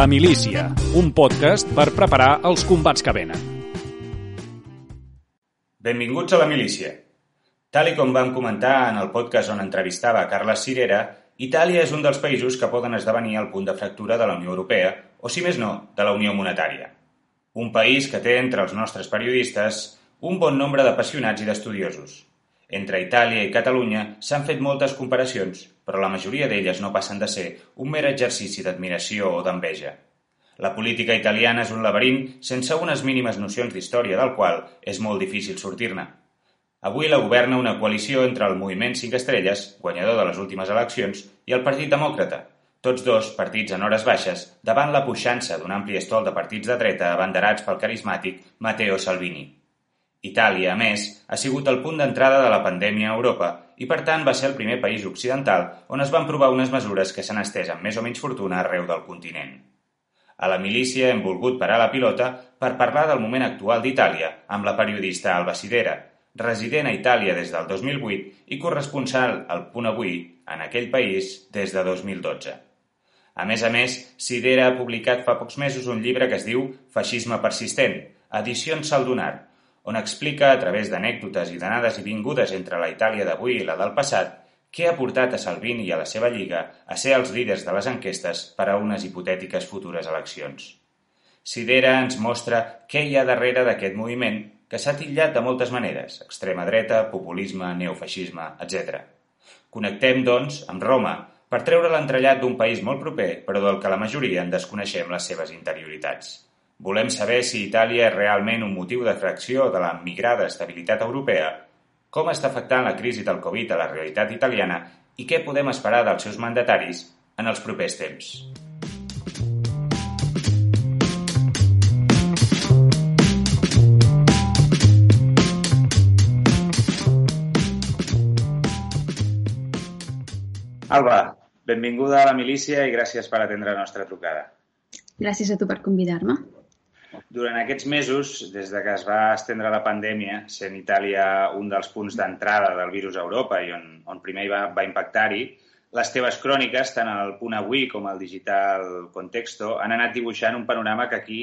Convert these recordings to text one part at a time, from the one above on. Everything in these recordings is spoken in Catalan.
La Milícia, un podcast per preparar els combats que venen. Benvinguts a La Milícia. Tal i com vam comentar en el podcast on entrevistava Carles Cirera, Itàlia és un dels països que poden esdevenir el punt de fractura de la Unió Europea, o si més no, de la Unió Monetària. Un país que té entre els nostres periodistes un bon nombre d'apassionats i d'estudiosos. Entre Itàlia i Catalunya s'han fet moltes comparacions, però la majoria d'elles no passen de ser un mer exercici d'admiració o d'enveja. La política italiana és un laberint sense unes mínimes nocions d'història del qual és molt difícil sortir-ne. Avui la governa una coalició entre el Moviment 5 Estrelles, guanyador de les últimes eleccions, i el Partit Demòcrata, tots dos partits en hores baixes davant la puixança d'un ampli estol de partits de dreta abanderats pel carismàtic Matteo Salvini. Itàlia, a més, ha sigut el punt d'entrada de la pandèmia a Europa i per tant va ser el primer país occidental on es van provar unes mesures que s'han estès amb més o menys fortuna arreu del continent. A la milícia hem volgut parar la pilota per parlar del moment actual d'Itàlia amb la periodista Alba Sidera, resident a Itàlia des del 2008 i corresponsal al Punt Avui en aquell país des de 2012. A més a més, Sidera ha publicat fa pocs mesos un llibre que es diu Feixisme persistent, edicions Saldonar, on explica, a través d'anècdotes i d'anades i vingudes entre la Itàlia d'avui i la del passat, què ha portat a Salvini i a la seva lliga a ser els líders de les enquestes per a unes hipotètiques futures eleccions. Sidera ens mostra què hi ha darrere d'aquest moviment que s'ha titllat de moltes maneres, extrema dreta, populisme, neofeixisme, etc. Connectem, doncs, amb Roma per treure l'entrellat d'un país molt proper, però del que la majoria en desconeixem les seves interioritats. Volem saber si Itàlia és realment un motiu d'atracció de la migrada estabilitat europea, com està afectant la crisi del Covid a la realitat italiana i què podem esperar dels seus mandataris en els propers temps. Alba, benvinguda a la milícia i gràcies per atendre la nostra trucada. Gràcies a tu per convidar-me. Durant aquests mesos, des de que es va estendre la pandèmia, sent Itàlia un dels punts d'entrada del virus a Europa i on, on primer va, va impactar-hi, les teves cròniques, tant al Punt Avui com al Digital Contexto, han anat dibuixant un panorama que aquí,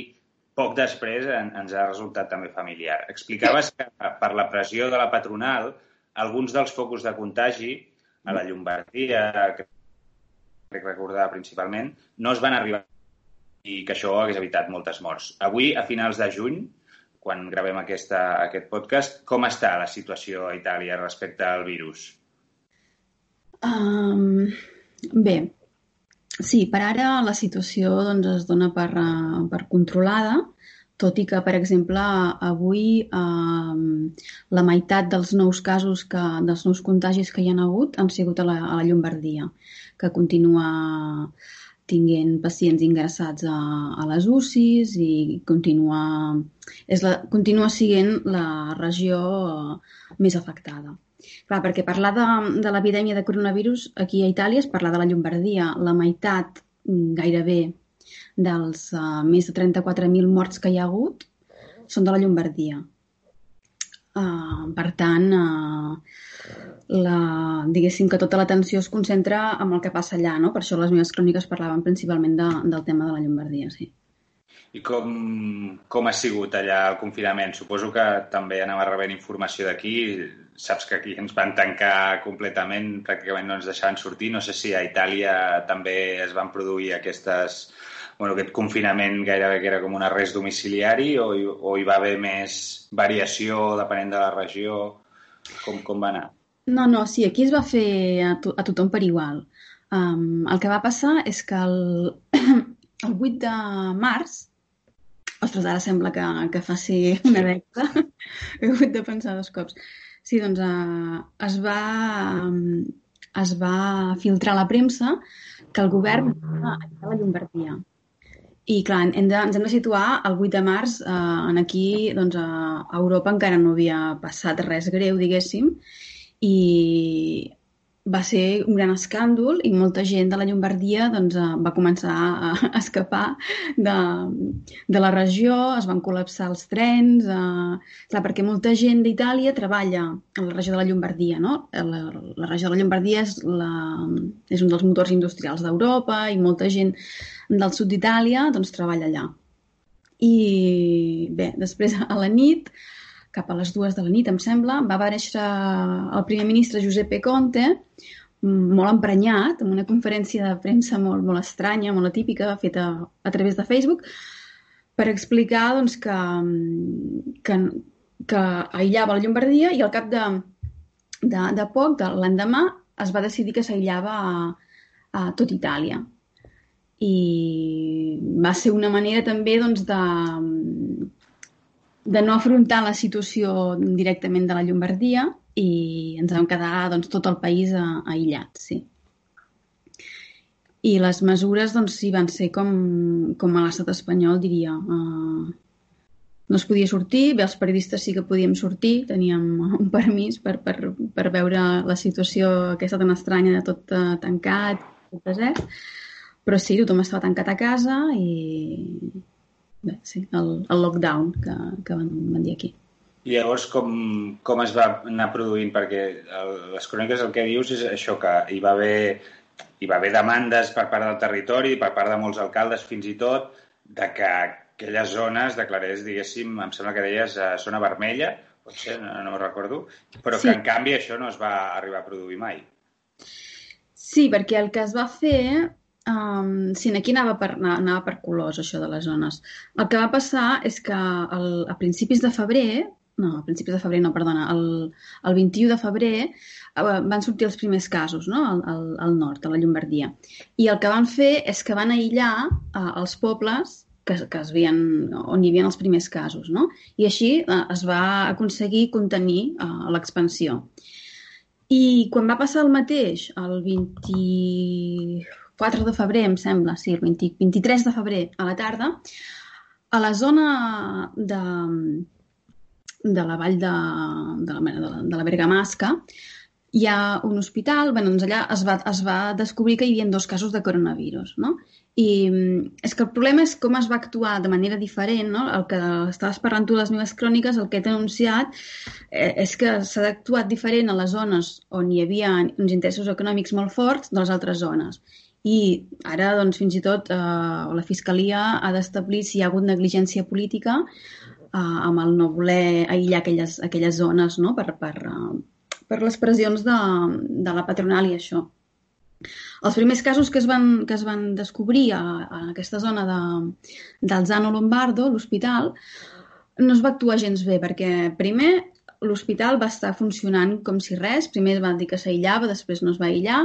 poc després, en, ens ha resultat també familiar. Explicaves que per la pressió de la patronal, alguns dels focus de contagi a la Llombardia, que crec recordar principalment, no es van arribar i que això hagués evitat moltes morts. Avui, a finals de juny, quan gravem aquesta, aquest podcast, com està la situació a Itàlia respecte al virus? Um, bé, sí, per ara la situació doncs, es dona per, uh, per controlada, tot i que, per exemple, avui eh, la meitat dels nous casos, que, dels nous contagis que hi ha hagut han sigut a la, a la Llombardia, que continua tinguent pacients ingressats a, a les UCIs i continua, és la, continua sent la regió eh, més afectada. Clar, perquè parlar de, de l'epidèmia de coronavirus aquí a Itàlia és parlar de la Llombardia. La meitat mm, gairebé dels uh, més de 34.000 morts que hi ha hagut són de la Llombardia. Uh, per tant, uh, la, diguéssim que tota l'atenció es concentra en el que passa allà, no? Per això les meves cròniques parlaven principalment de, del tema de la Llombardia, sí. I com, com ha sigut allà el confinament? Suposo que també anava rebent informació d'aquí. Saps que aquí ens van tancar completament, pràcticament no ens deixaven sortir. No sé si a Itàlia també es van produir aquestes, bueno, aquest confinament gairebé que era com un arrest domiciliari o, o hi va haver més variació depenent de la regió? Com, com va anar? No, no, sí, aquí es va fer a, to a tothom per igual. Um, el que va passar és que el, el 8 de març, ostres, ara sembla que, que faci una dècada, he hagut de pensar dos cops. Sí, doncs uh, es, va, um, es va filtrar a la premsa que el govern va a la Llombardia. I clar, hem de, ens hem de situar el 8 de març, eh, en aquí, doncs, a Europa encara no havia passat res greu, diguéssim, i va ser un gran escàndol i molta gent de la Llombardia doncs, eh, va començar a escapar de, de la regió, es van col·lapsar els trens, eh, clar, perquè molta gent d'Itàlia treballa a la regió de la Llombardia, no? La, la regió de la Llombardia és, la, és un dels motors industrials d'Europa i molta gent del sud d'Itàlia doncs, treballa allà. I bé, després a la nit cap a les dues de la nit, em sembla, va aparèixer el primer ministre Giuseppe Conte, molt emprenyat, amb una conferència de premsa molt, molt estranya, molt atípica, feta a través de Facebook, per explicar doncs, que, que, que aïllava la Llombardia i al cap de, de, de poc, de l'endemà, es va decidir que s'aïllava a, a tot Itàlia. I va ser una manera també doncs, de, de no afrontar la situació directament de la Llombardia i ens vam quedar doncs, tot el país aïllat, sí. I les mesures doncs, sí, van ser com, com a l'estat espanyol, diria. Uh, no es podia sortir, bé, els periodistes sí que podíem sortir, teníem un permís per, per, per veure la situació aquesta tan estranya de tot uh, tancat, tot desert, però sí, tothom estava tancat a casa i, bé, sí, el, el lockdown que, que van, van dir aquí. I llavors com, com es va anar produint? Perquè el, les cròniques el que dius és això, que hi va haver, hi va haver demandes per part del territori, per part de molts alcaldes fins i tot, de que aquelles zones declarés, diguéssim, em sembla que deies uh, zona vermella, potser, no, no recordo, però sí. que en canvi això no es va arribar a produir mai. Sí, perquè el que es va fer Um, sí, aquí anava per, anava per colors, això de les zones. El que va passar és que el, a principis de febrer, no, a principis de febrer no, perdona, el, el 21 de febrer uh, van sortir els primers casos no? al, al, al nord, a la Llombardia. I el que van fer és que van aïllar uh, els pobles que, que es veien, on hi havia els primers casos. No? I així uh, es va aconseguir contenir uh, l'expansió. I quan va passar el mateix, el 20 4 de febrer, em sembla, sí, el 20, 23 de febrer a la tarda, a la zona de, de la vall de, de, la, de, la, de la Bergamasca, hi ha un hospital, bueno, doncs allà es va, es va descobrir que hi havia dos casos de coronavirus, no? I és que el problema és com es va actuar de manera diferent, no? El que estaves parlant tu de les meves cròniques, el que he denunciat eh, és que s'ha actuat diferent a les zones on hi havia uns interessos econòmics molt forts de les altres zones. I ara, doncs, fins i tot eh, la Fiscalia ha d'establir si hi ha hagut negligència política eh, amb el no voler aïllar aquelles, aquelles zones no? per, per, uh, per les pressions de, de la patronal i això. Els primers casos que es van, que es van descobrir a, a aquesta zona de, del Zano Lombardo, l'hospital, no es va actuar gens bé, perquè primer l'hospital va estar funcionant com si res. Primer van dir que s'aïllava, després no es va aïllar.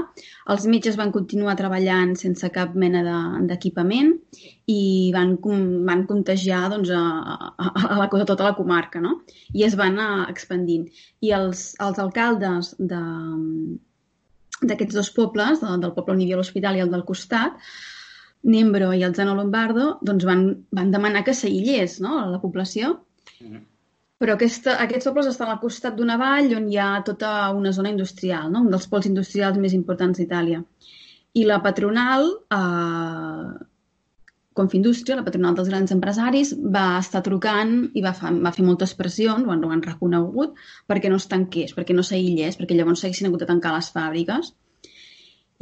Els metges van continuar treballant sense cap mena d'equipament de, i van, van contagiar doncs, a, a, a, la, a tota la comarca, no? I es van anar expandint. I els, els alcaldes de d'aquests dos pobles, de, del poble on hi havia l'hospital i el del costat, Nembro i el Zano Lombardo, doncs van, van demanar que s'aïllés no, la població. Mm -hmm però aquesta, aquests pobles estan al costat d'una vall on hi ha tota una zona industrial, no? un dels pols industrials més importants d'Itàlia. I la patronal, eh, Confindústria, la patronal dels grans empresaris, va estar trucant i va, fa, va fer moltes pressions, bueno, ho han reconegut, perquè no es tanqués, perquè no s'aïllés, perquè llavors s'haguessin hagut de tancar les fàbriques.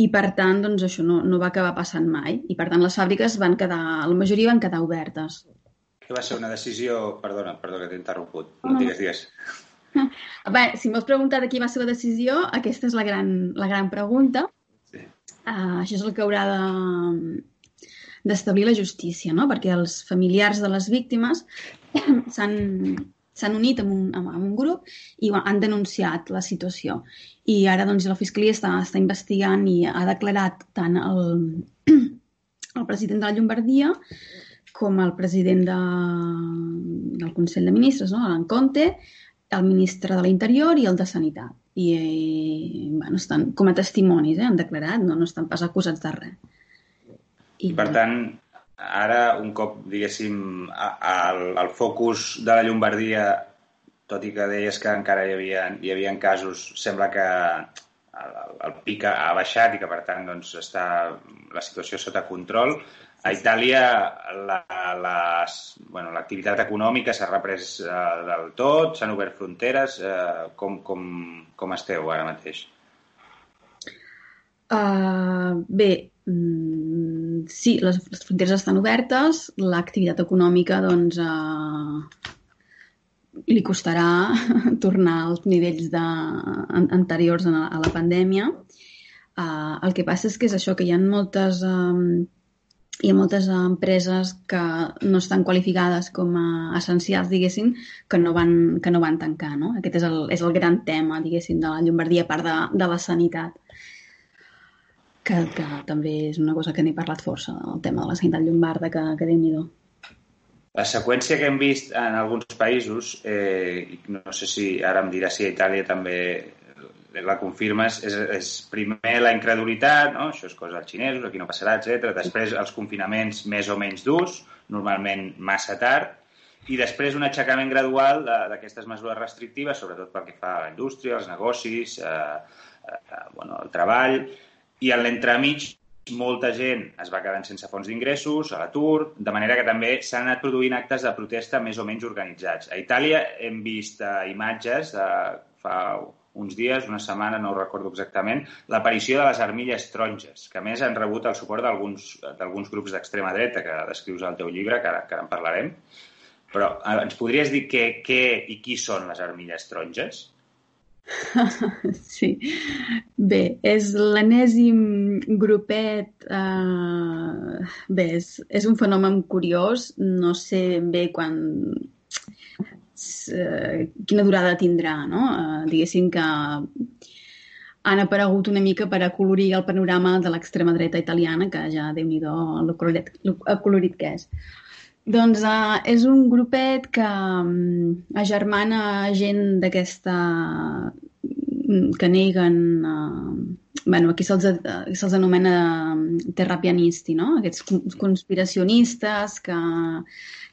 I, per tant, doncs, això no, no va acabar passant mai. I, per tant, les fàbriques van quedar, la majoria van quedar obertes que va ser una decisió... Perdona, perdona que t'he interromput. No, digues, digues. Bé, si m'has preguntat de qui va ser la decisió, aquesta és la gran, la gran pregunta. Sí. Uh, això és el que haurà de d'establir la justícia, no? perquè els familiars de les víctimes s'han s'han unit amb un, amb, amb un grup i han denunciat la situació. I ara doncs, la Fiscalia està, està investigant i ha declarat tant el, el president de la Llombardia com el president de, del Consell de Ministres, no? en Conte, el ministre de l'Interior i el de Sanitat. I, eh, bueno, estan com a testimonis, eh, han declarat, no, no estan pas acusats de res. I, per tant, ara, un cop, diguéssim, el, el focus de la Llombardia, tot i que deies que encara hi havia, hi havia casos, sembla que el, el pic ha baixat i que, per tant, doncs, està la situació sota control. A Itàlia l'activitat la, bueno, econòmica s'ha reprès eh, del tot, s'han obert fronteres. Eh, com, com, com esteu ara mateix? Uh, bé, mm, sí, les, les fronteres estan obertes, l'activitat econòmica doncs, uh, li costarà tornar als nivells de, an, anteriors a, a la pandèmia. Uh, el que passa és que és això, que hi ha moltes, um, hi ha moltes empreses que no estan qualificades com a essencials, diguéssim, que no van, que no van tancar. No? Aquest és el, és el gran tema, diguéssim, de la Llombardia, a part de, de la sanitat. Que, que també és una cosa que n'he parlat força, el tema de la sanitat llombarda, que, que déu-n'hi-do. La seqüència que hem vist en alguns països, eh, no sé si ara em dirà si a Itàlia també la confirmes, és, és primer la incredulitat, no? això és cosa dels xinesos, aquí no passarà, etc. Després els confinaments més o menys durs, normalment massa tard, i després un aixecament gradual d'aquestes mesures restrictives, sobretot pel que fa a la indústria, als negocis, eh, eh, bueno, el treball, i en l'entremig molta gent es va quedant sense fons d'ingressos, a l'atur, de manera que també s'han anat produint actes de protesta més o menys organitzats. A Itàlia hem vist uh, imatges uh, fa uns dies, una setmana, no ho recordo exactament, l'aparició de les armilles taronges, que més han rebut el suport d'alguns grups d'extrema dreta que descrius al teu llibre, que ara, que ara en parlarem. Però uh, ens podries dir què, què i qui són les armilles taronges? Sí. Bé, és l'enèsim grupet... Eh... Bé, és, és un fenomen curiós. No sé bé quan... Eh, quina durada tindrà, no? Eh, diguéssim que han aparegut una mica per acolorir el panorama de l'extrema dreta italiana, que ja, déu nhi el, colorit, colorit que és. Doncs uh, és un grupet que um, agermana gent d'aquesta mm, que neguen uh, bueno, aquí se'ls se anomena terrapianisti, no? Aquests conspiracionistes que,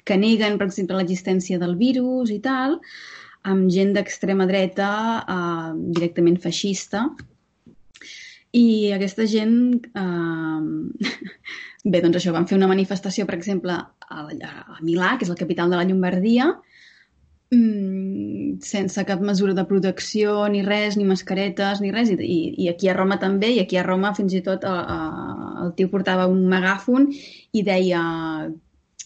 que neguen, per exemple, l'existència del virus i tal, amb gent d'extrema dreta uh, directament feixista. I aquesta gent uh, Bé, doncs això, van fer una manifestació, per exemple, a, a Milà, que és la capital de la Llombardia, mmm, sense cap mesura de protecció, ni res, ni mascaretes, ni res. I, i aquí a Roma també, i aquí a Roma fins i tot a, a, el tio portava un megàfon i deia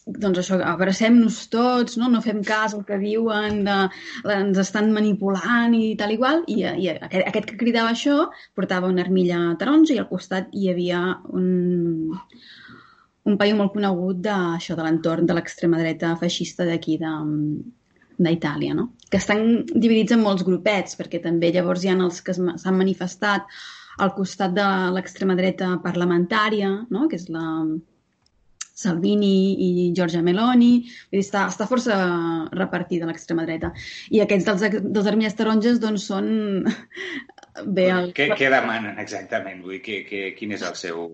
doncs això, abracem-nos tots, no? no fem cas al que diuen, de, ens estan manipulant i tal igual, i, i aquest, aquest que cridava això portava una armilla taronja i al costat hi havia un, un paio molt conegut d'això de l'entorn de l'extrema dreta feixista d'aquí d'Itàlia, no? que estan dividits en molts grupets, perquè també llavors hi ha els que s'han manifestat al costat de l'extrema dreta parlamentària, no? que és la Salvini i Giorgia Meloni, vull dir, està, està força repartida l'extrema dreta. I aquests dels, dels armilles taronges doncs són... Bé, el... què, què demanen exactament? Vull dir, que, que, quin és el seu...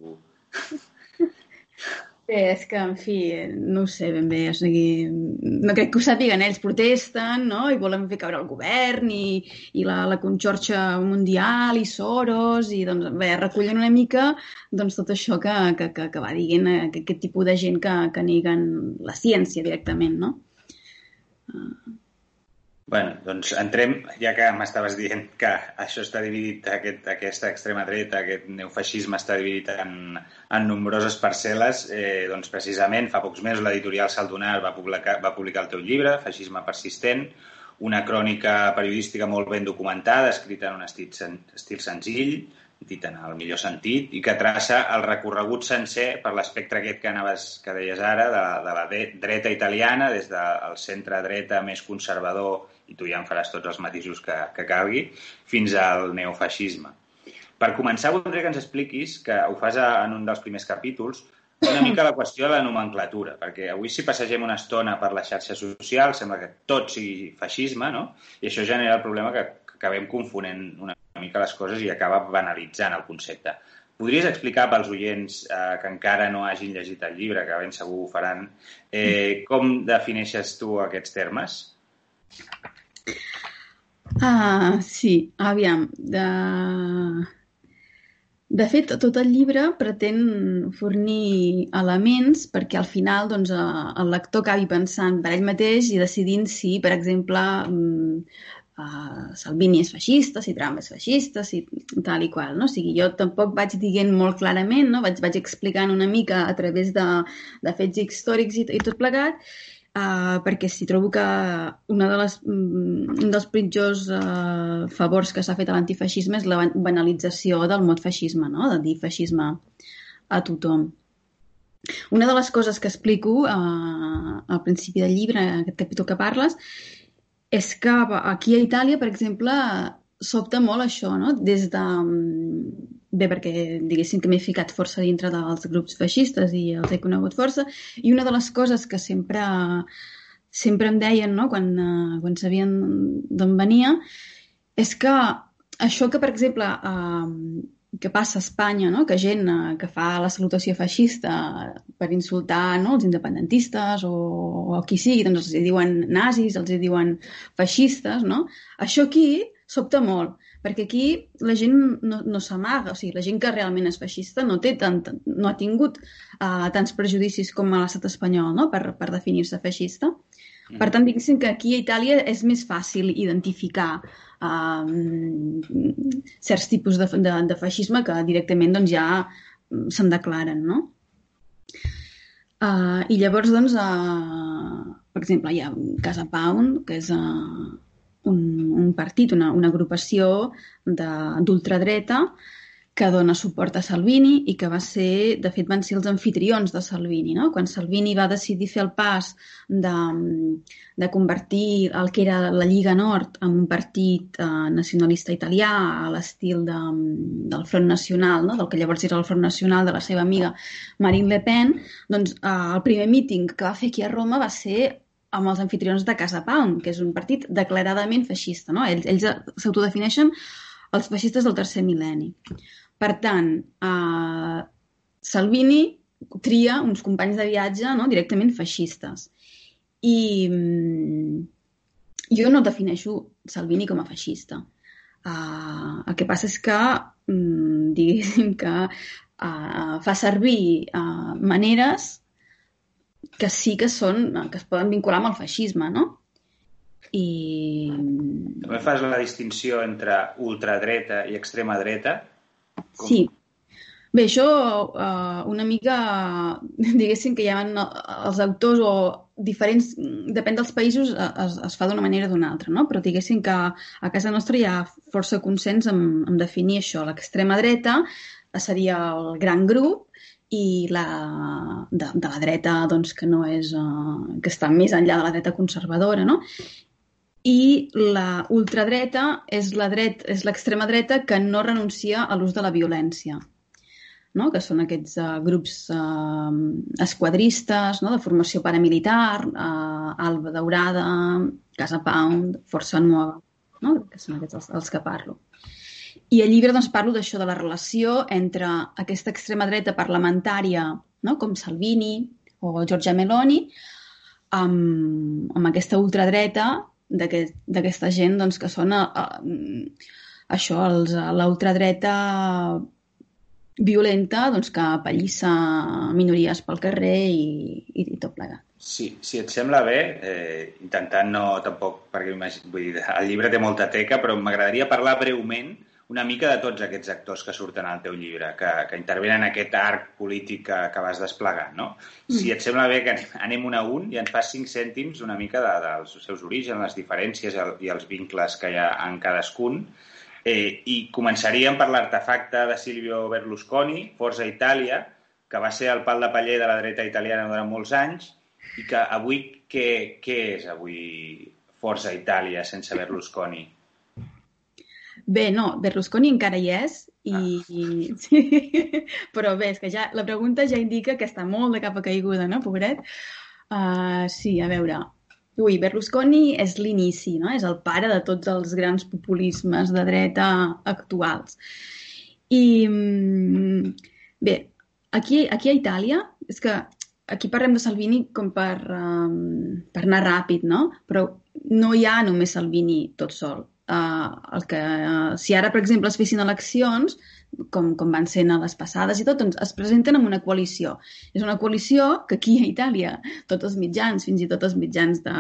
Bé, és que, en fi, no ho sé ben bé, o sigui, no crec que ho sàpiguen ells, protesten, no?, i volen fer caure el govern i, i la, la conxorxa mundial i Soros, i doncs, bé, recullen una mica doncs, tot això que, que, que, que va dient aquest tipus de gent que, que neguen la ciència directament, no? Uh bueno, doncs entrem, ja que m'estaves dient que això està dividit, aquest, aquesta extrema dreta, aquest neofeixisme està dividit en, en nombroses parcel·les, eh, doncs precisament fa pocs mesos l'editorial Saldonar va publicar, va publicar el teu llibre, Feixisme persistent, una crònica periodística molt ben documentada, escrita en un estil, estil senzill, dit en el millor sentit, i que traça el recorregut sencer per l'espectre aquest que anaves, que deies ara, de, de la dreta italiana, des del centre-dreta més conservador, i tu ja en faràs tots els matisos que, que calgui, fins al neofeixisme. Per començar, voldria que ens expliquis, que ho fas en un dels primers capítols, una mica la qüestió de la nomenclatura, perquè avui si passegem una estona per les xarxes socials sembla que tot sigui feixisme, no? I això genera el problema que, que acabem confonent una mica les coses i acaba banalitzant el concepte. Podries explicar pels oients eh, que encara no hagin llegit el llibre, que ben segur ho faran, eh, com defineixes tu aquests termes? Ah, sí, aviam. De... De fet, tot el llibre pretén fornir elements perquè al final doncs, el lector acabi pensant per ell mateix i decidint si, per exemple, uh, Salvini és feixista, si Trump és feixista, si tal i qual. No? O sigui, jo tampoc vaig dient molt clarament, no? vaig, vaig explicant una mica a través de, de fets històrics i, i tot plegat, Uh, perquè si trobo que una de les, um, un dels pitjors uh, favors que s'ha fet a l'antifeixisme és la banalització del mot feixisme, no? de dir feixisme a tothom. Una de les coses que explico uh, al principi del llibre, en aquest capítol que parles, és que aquí a Itàlia, per exemple, sobta molt això, no? Des de, bé, perquè diguéssim que m'he ficat força dintre dels grups feixistes i els he conegut força, i una de les coses que sempre, sempre em deien no? quan, uh, quan sabien d'on venia és que això que, per exemple, uh, que passa a Espanya, no? que gent uh, que fa la salutació feixista per insultar no? els independentistes o, o qui sigui, doncs els diuen nazis, els diuen feixistes, no? Això aquí sobta molt perquè aquí la gent no, no s'amaga, o sigui, la gent que realment és feixista no, té tant, no ha tingut uh, tants prejudicis com a l'estat espanyol no? per, per definir-se feixista. Mm. Per tant, diguéssim que aquí a Itàlia és més fàcil identificar uh, certs tipus de, de, de feixisme que directament doncs, ja se'n declaren, no? Uh, I llavors, doncs, uh, per exemple, hi ha Casa Pound, que és uh, un, un partit, una, una agrupació d'ultradreta que dona suport a Salvini i que va ser, de fet, van ser els anfitrions de Salvini. No? Quan Salvini va decidir fer el pas de, de convertir el que era la Lliga Nord en un partit eh, nacionalista italià a l'estil de, del Front Nacional, no? del que llavors era el Front Nacional de la seva amiga Marine Le Pen, doncs eh, el primer míting que va fer aquí a Roma va ser amb els anfitrions de Casa Pound, que és un partit declaradament feixista. No? Ells, ells s'autodefineixen els feixistes del tercer mil·lenni. Per tant, eh, Salvini tria uns companys de viatge no? directament feixistes. I mm, jo no defineixo Salvini com a feixista. Uh, el que passa és que, mm, diguéssim que uh, fa servir uh, maneres que sí que són, que es poden vincular amb el feixisme, no? I... També fas la distinció entre ultradreta i extrema dreta? Com... Sí. Bé, això uh, una mica, diguéssim que hi ha els autors o diferents, depèn dels països, es, es fa d'una manera o d'una altra, no? Però diguéssim que a casa nostra hi ha força consens en, en definir això. L'extrema dreta seria el gran grup i la, de, de la dreta doncs, que no és, uh, que està més enllà de la dreta conservadora, no? I la ultradreta és la dret, és l'extrema dreta que no renuncia a l'ús de la violència, no? que són aquests uh, grups uh, esquadristes, no? de formació paramilitar, uh, Alba Daurada, Casa Pound, Força Nova, no? que són aquests els, els que parlo. I al llibre doncs, parlo d'això, de la relació entre aquesta extrema dreta parlamentària, no? com Salvini o Giorgia Meloni, amb, amb aquesta ultradreta d'aquesta gent doncs, que són a, a, això, l'ultradreta violenta doncs, que apallissa minories pel carrer i, i, i tot plegat. Sí, si et sembla bé, eh, intentant no tampoc, perquè vull dir, el llibre té molta teca, però m'agradaria parlar breument una mica de tots aquests actors que surten al teu llibre, que, que intervenen en aquest arc polític que, que vas desplegar, no? Mm. Si et sembla bé que anem, anem un a un i ens fas cinc cèntims una mica de, dels seus orígens, les diferències i els vincles que hi ha en cadascun, eh, i començaríem per l'artefacte de Silvio Berlusconi, Forza Itàlia, que va ser el pal de paller de la dreta italiana durant molts anys, i que avui, què, què és avui Forza Itàlia sense Berlusconi? Bé, no, Berlusconi encara hi és, i, ah. i sí, però bé, és que ja, la pregunta ja indica que està molt de capa caiguda, no, pobret? Uh, sí, a veure, Ui, Berlusconi és l'inici, no? és el pare de tots els grans populismes de dreta actuals. I mm, bé, aquí, aquí a Itàlia, és que aquí parlem de Salvini com per, um, per anar ràpid, no? Però no hi ha només Salvini tot sol eh, el que, eh, si ara, per exemple, es fessin eleccions, com, com van ser a les passades i tot, doncs es presenten amb una coalició. És una coalició que aquí a Itàlia tots els mitjans, fins i tot els mitjans de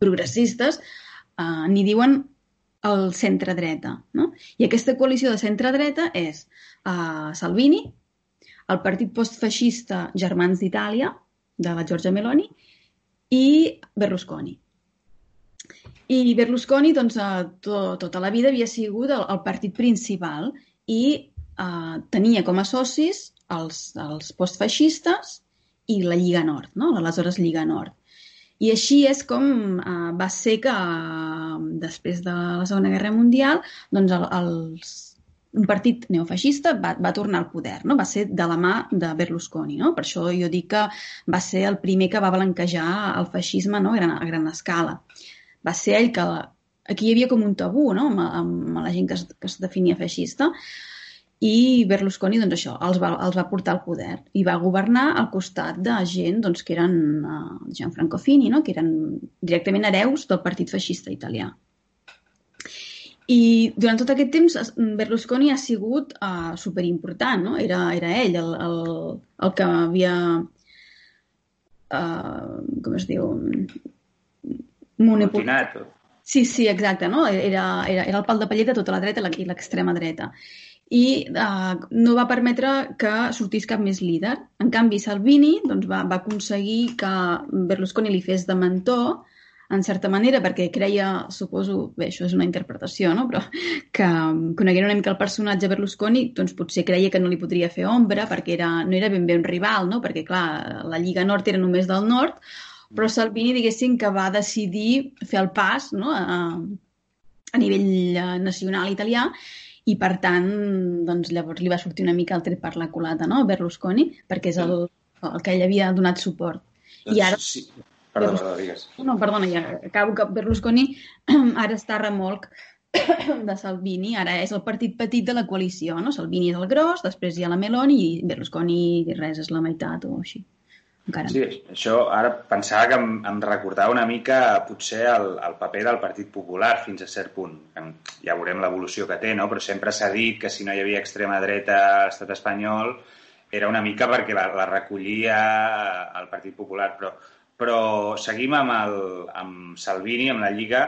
progressistes, eh, n'hi diuen el centre-dreta. No? I aquesta coalició de centre-dreta és eh, Salvini, el partit postfeixista Germans d'Itàlia, de la Giorgia Meloni, i Berlusconi. I Berlusconi, doncs, eh, to, tota la vida havia sigut el, el partit principal i eh, tenia com a socis els, els postfeixistes i la Lliga Nord, no? l'aleshores Lliga Nord. I així és com eh, va ser que, eh, després de la Segona Guerra Mundial, doncs el, els, un partit neofeixista va, va tornar al poder, no? va ser de la mà de Berlusconi. No? Per això jo dic que va ser el primer que va blanquejar el feixisme no? a, gran, a gran escala va ser ell que... Aquí hi havia com un tabú, no?, amb, amb la gent que es, que es definia feixista, i Berlusconi, doncs això, els va, els va portar al poder i va governar al costat de gent doncs, que eren uh, Gianfranco Fini, no? que eren directament hereus del partit feixista italià. I durant tot aquest temps Berlusconi ha sigut uh, superimportant, no? Era, era ell el, el, el que havia... Uh, com es diu? Monopolitzat. Sí, sí, exacte, no? Era, era, era el pal de paller de tota la dreta i l'extrema dreta. I uh, no va permetre que sortís cap més líder. En canvi, Salvini doncs, va, va aconseguir que Berlusconi li fes de mentor, en certa manera, perquè creia, suposo, bé, això és una interpretació, no? però que coneguent una mica el personatge Berlusconi, doncs potser creia que no li podria fer ombra, perquè era, no era ben bé un rival, no? perquè, clar, la Lliga Nord era només del nord, però Salvini, diguéssim, que va decidir fer el pas no? a, a nivell eh, nacional italià i, per tant, doncs, llavors li va sortir una mica el tret per la culata no? Berlusconi, perquè és el, el que ell havia donat suport. Doncs, I ara... Sí. Perdona, perdona, digues. No, perdona, ja acabo que Berlusconi ara està remolc de Salvini, ara és el partit petit de la coalició, no? Salvini és el gros, després hi ha la Meloni i Berlusconi res, és la meitat o així encara. Sí, això ara pensava que em, em recordava una mica potser el, el paper del Partit Popular fins a cert punt. Ja veurem l'evolució que té, no? però sempre s'ha dit que si no hi havia extrema dreta a l'estat espanyol era una mica perquè la, la recollia el Partit Popular, però, però seguim amb, el, amb Salvini, amb la Lliga,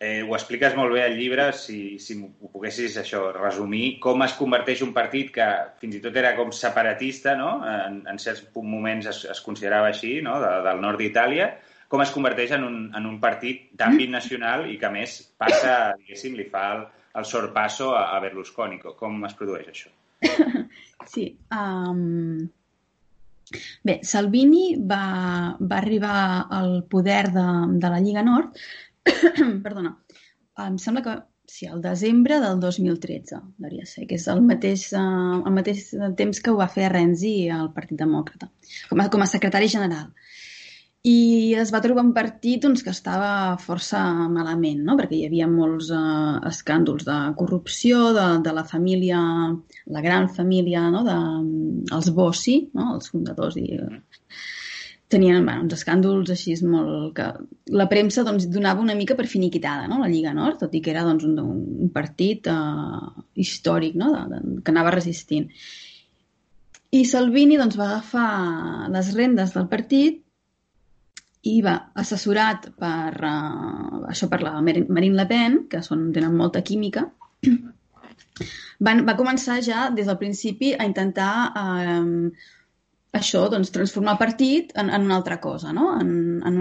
Eh, ho expliques molt bé al llibre, si, si ho poguessis això resumir, com es converteix un partit que fins i tot era com separatista, no? en, en certs moments es, es considerava així, no? de, del nord d'Itàlia, com es converteix en un, en un partit d'àmbit nacional i que, a més, passa, diguéssim, li fa el, el sorpasso a, a Berlusconi. Com es produeix això? Sí. Um... Bé, Salvini va, va arribar al poder de, de la Lliga Nord perdona, em sembla que sí, el desembre del 2013, devia ser, que és el mateix, uh, el mateix temps que ho va fer Renzi al Partit Demòcrata, com a, com a secretari general. I es va trobar un partit doncs, que estava força malament, no? perquè hi havia molts uh, escàndols de corrupció de, de la família, la gran família no? de, els Bossi, no? els fundadors i tenien bueno, uns escàndols així molt... que la premsa doncs, donava una mica per finiquitada, no?, la Lliga Nord, tot i que era doncs, un, un partit uh, històric, no?, de, de, que anava resistint. I Salvini doncs, va agafar les rendes del partit i va, assessorat per, uh, això per la Marine Le Pen, que són, tenen molta química, van, va començar ja des del principi a intentar uh, això, doncs, transformar partit en, en una altra cosa, no? En, en,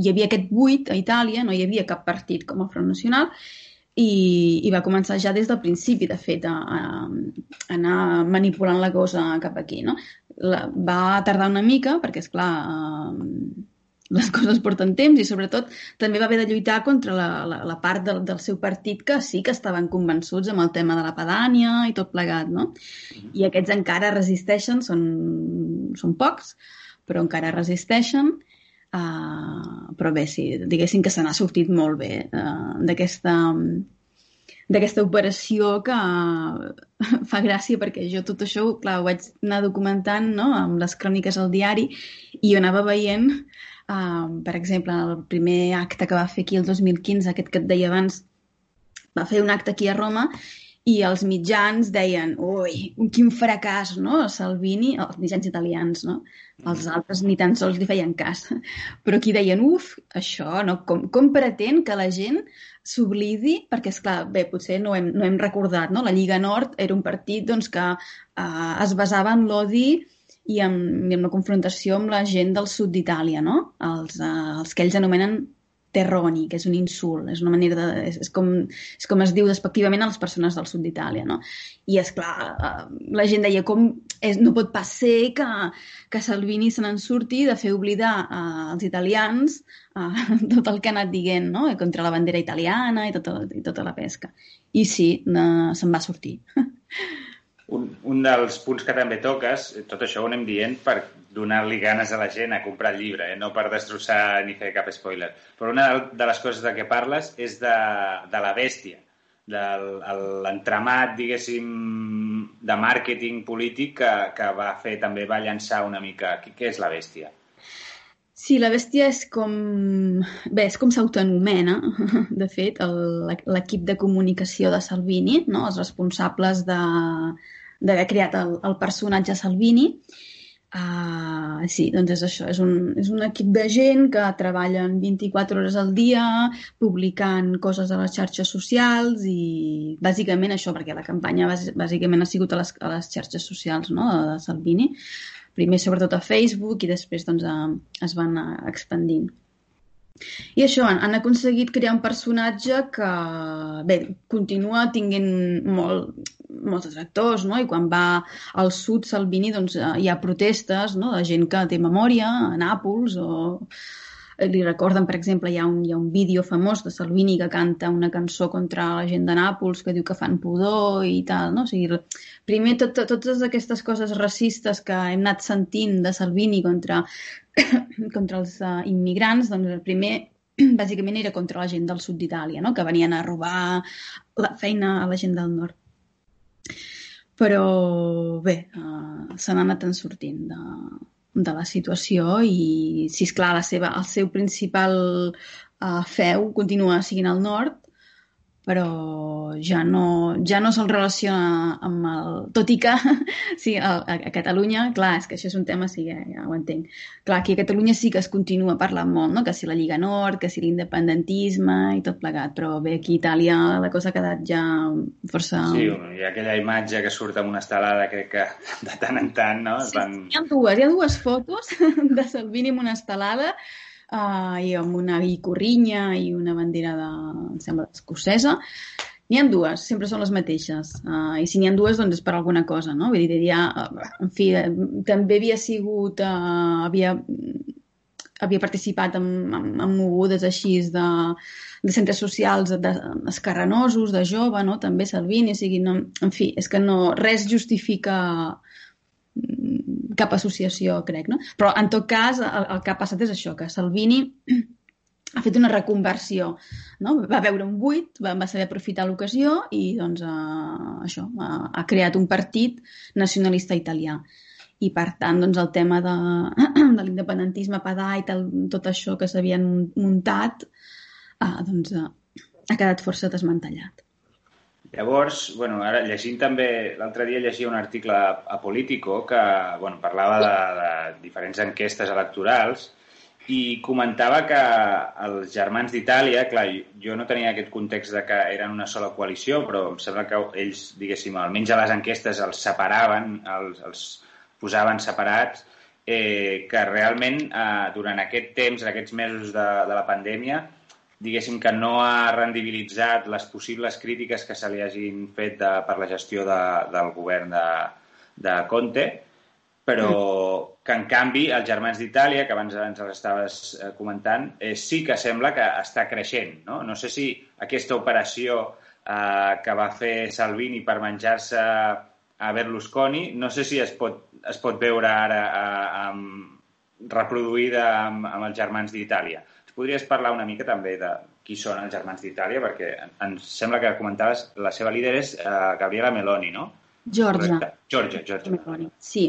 hi havia aquest buit a Itàlia, no hi havia cap partit com el Front Nacional, i, i va començar ja des del principi, de fet, a, a anar manipulant la cosa cap aquí, no? La, va tardar una mica, perquè, és clar, eh, les coses porten temps i sobretot també va haver de lluitar contra la, la, la part del, del seu partit que sí que estaven convençuts amb el tema de la pedània i tot plegat, no? Mm-hmm. I aquests encara resisteixen, són, són pocs, però encara resisteixen, uh, però bé, sí, diguéssim que se n'ha sortit molt bé uh, d'aquesta d'aquesta operació que fa gràcia perquè jo tot això, clar, ho vaig anar documentant no? amb les cròniques al diari i jo anava veient Per exemple, el primer acte que va fer aquí el 2015, aquest que et deia abans, va fer un acte aquí a Roma i els mitjans deien, ui, quin fracàs, no? Salvini, els mitjans italians, no? Els altres ni tan sols li feien cas. Però aquí deien, uf, això, no? Com, com pretén que la gent s'oblidi, perquè, és clar, bé, potser no hem, no hem recordat, no? La Lliga Nord era un partit doncs, que eh, es basava en l'odi i en, i en la confrontació amb la gent del sud d'Itàlia, no? Els, eh, els que ells anomenen terroni, que és un insult, és una manera de... És, és, com, és com es diu despectivament a les persones del sud d'Itàlia, no? I, és clar, eh, la gent deia com és, no pot pas ser que, que Salvini se n'en surti de fer oblidar eh, als italians eh, tot el que ha anat dient, no? Contra la bandera italiana i tota, i tota la pesca. I sí, eh, se'n va sortir. Un, un dels punts que també toques, tot això ho anem dient per donar-li ganes a la gent a comprar el llibre, eh? no per destrossar ni fer cap spoiler. Però una de les coses de què parles és de, de la bèstia, de l'entramat, diguéssim, de màrqueting polític que, que va fer, també va llançar una mica... Què és la bèstia? Sí, la bèstia és com... Bé, és com s'autoanomena, de fet, l'equip de comunicació de Salvini, no? els responsables de, d'haver creat el, el personatge Salvini. Uh, sí, doncs és això, és un, és un equip de gent que treballen 24 hores al dia publicant coses a les xarxes socials i bàsicament això, perquè la campanya bàsicament ha sigut a les, a les xarxes socials no, de Salvini, primer sobretot a Facebook i després doncs, a, es van expandint. I això, han, han aconseguit crear un personatge que, bé, continua tinguent molt, molts detractors, no? I quan va al sud Salvini, doncs eh, hi ha protestes, no?, de gent que té memòria a Nàpols o li recorden, per exemple, hi ha un, hi ha un vídeo famós de Salvini que canta una cançó contra la gent de Nàpols que diu que fan pudor i tal, no? O sigui, primer tot, totes aquestes coses racistes que hem anat sentint de Salvini contra contra els uh, immigrants, doncs el primer bàsicament era contra la gent del sud d'Itàlia, no? que venien a robar la feina a la gent del nord. Però bé, uh, se n'ha anat en sortint de, de la situació i, si és clar, la seva, el seu principal uh, feu continua siguin al nord, però ja no, ja no se'l relaciona amb el... Tot i que, sí, a, a Catalunya, clar, és que això és un tema, sí, ja, ja ho entenc. Clar, aquí a Catalunya sí que es continua parlant molt, no? que si la Lliga Nord, que si l'independentisme i tot plegat, però bé, aquí a Itàlia la cosa ha quedat ja força... Sí, hi ha aquella imatge que surt amb una estelada, crec que de tant en tant, no? Sí, van... hi ha dues, hi ha dues fotos de Salvini amb una estelada uh, i amb una guicorrinya i una bandera de, em sembla, escocesa. N'hi ha dues, sempre són les mateixes. Uh, I si n'hi ha dues, doncs és per alguna cosa, no? Vull dir, ja, en fi, també havia sigut, uh, havia, havia participat en, en, en mogudes així de, de centres socials de, de jove, no? També Salvini, o sigui, no, en fi, és que no, res justifica cap associació, crec, no? Però, en tot cas, el, el que ha passat és això, que Salvini ha fet una reconversió, no? Va veure un buit, va, va saber aprofitar l'ocasió i, doncs, uh, això, uh, ha creat un partit nacionalista italià. I, per tant, doncs, el tema de, de l'independentisme padà i tal, tot això que s'havien muntat, uh, doncs, uh, ha quedat força desmantellat. Llavors, bueno, ara llegint també, l'altre dia llegia un article a, Politico que bueno, parlava de, de diferents enquestes electorals i comentava que els germans d'Itàlia, clar, jo no tenia aquest context de que eren una sola coalició, però em sembla que ells, diguéssim, almenys a les enquestes els separaven, els, els posaven separats, eh, que realment eh, durant aquest temps, en aquests mesos de, de la pandèmia, diguéssim que no ha rendibilitzat les possibles crítiques que se li hagin fet de, per la gestió de, del govern de, de Conte, però mm. que en canvi els germans d'Itàlia, que abans ens els estaves eh, comentant, eh, sí que sembla que està creixent. No, no sé si aquesta operació eh, que va fer Salvini per menjar-se a Berlusconi, no sé si es pot, es pot veure ara eh, amb, reproduïda amb, amb els germans d'Itàlia podries parlar una mica també de qui són els germans d'Itàlia, perquè ens sembla que comentaves la seva líder és uh, Gabriela Meloni, no? Giorgia. Correcte. Giorgia, Giorgia. Meloni, sí.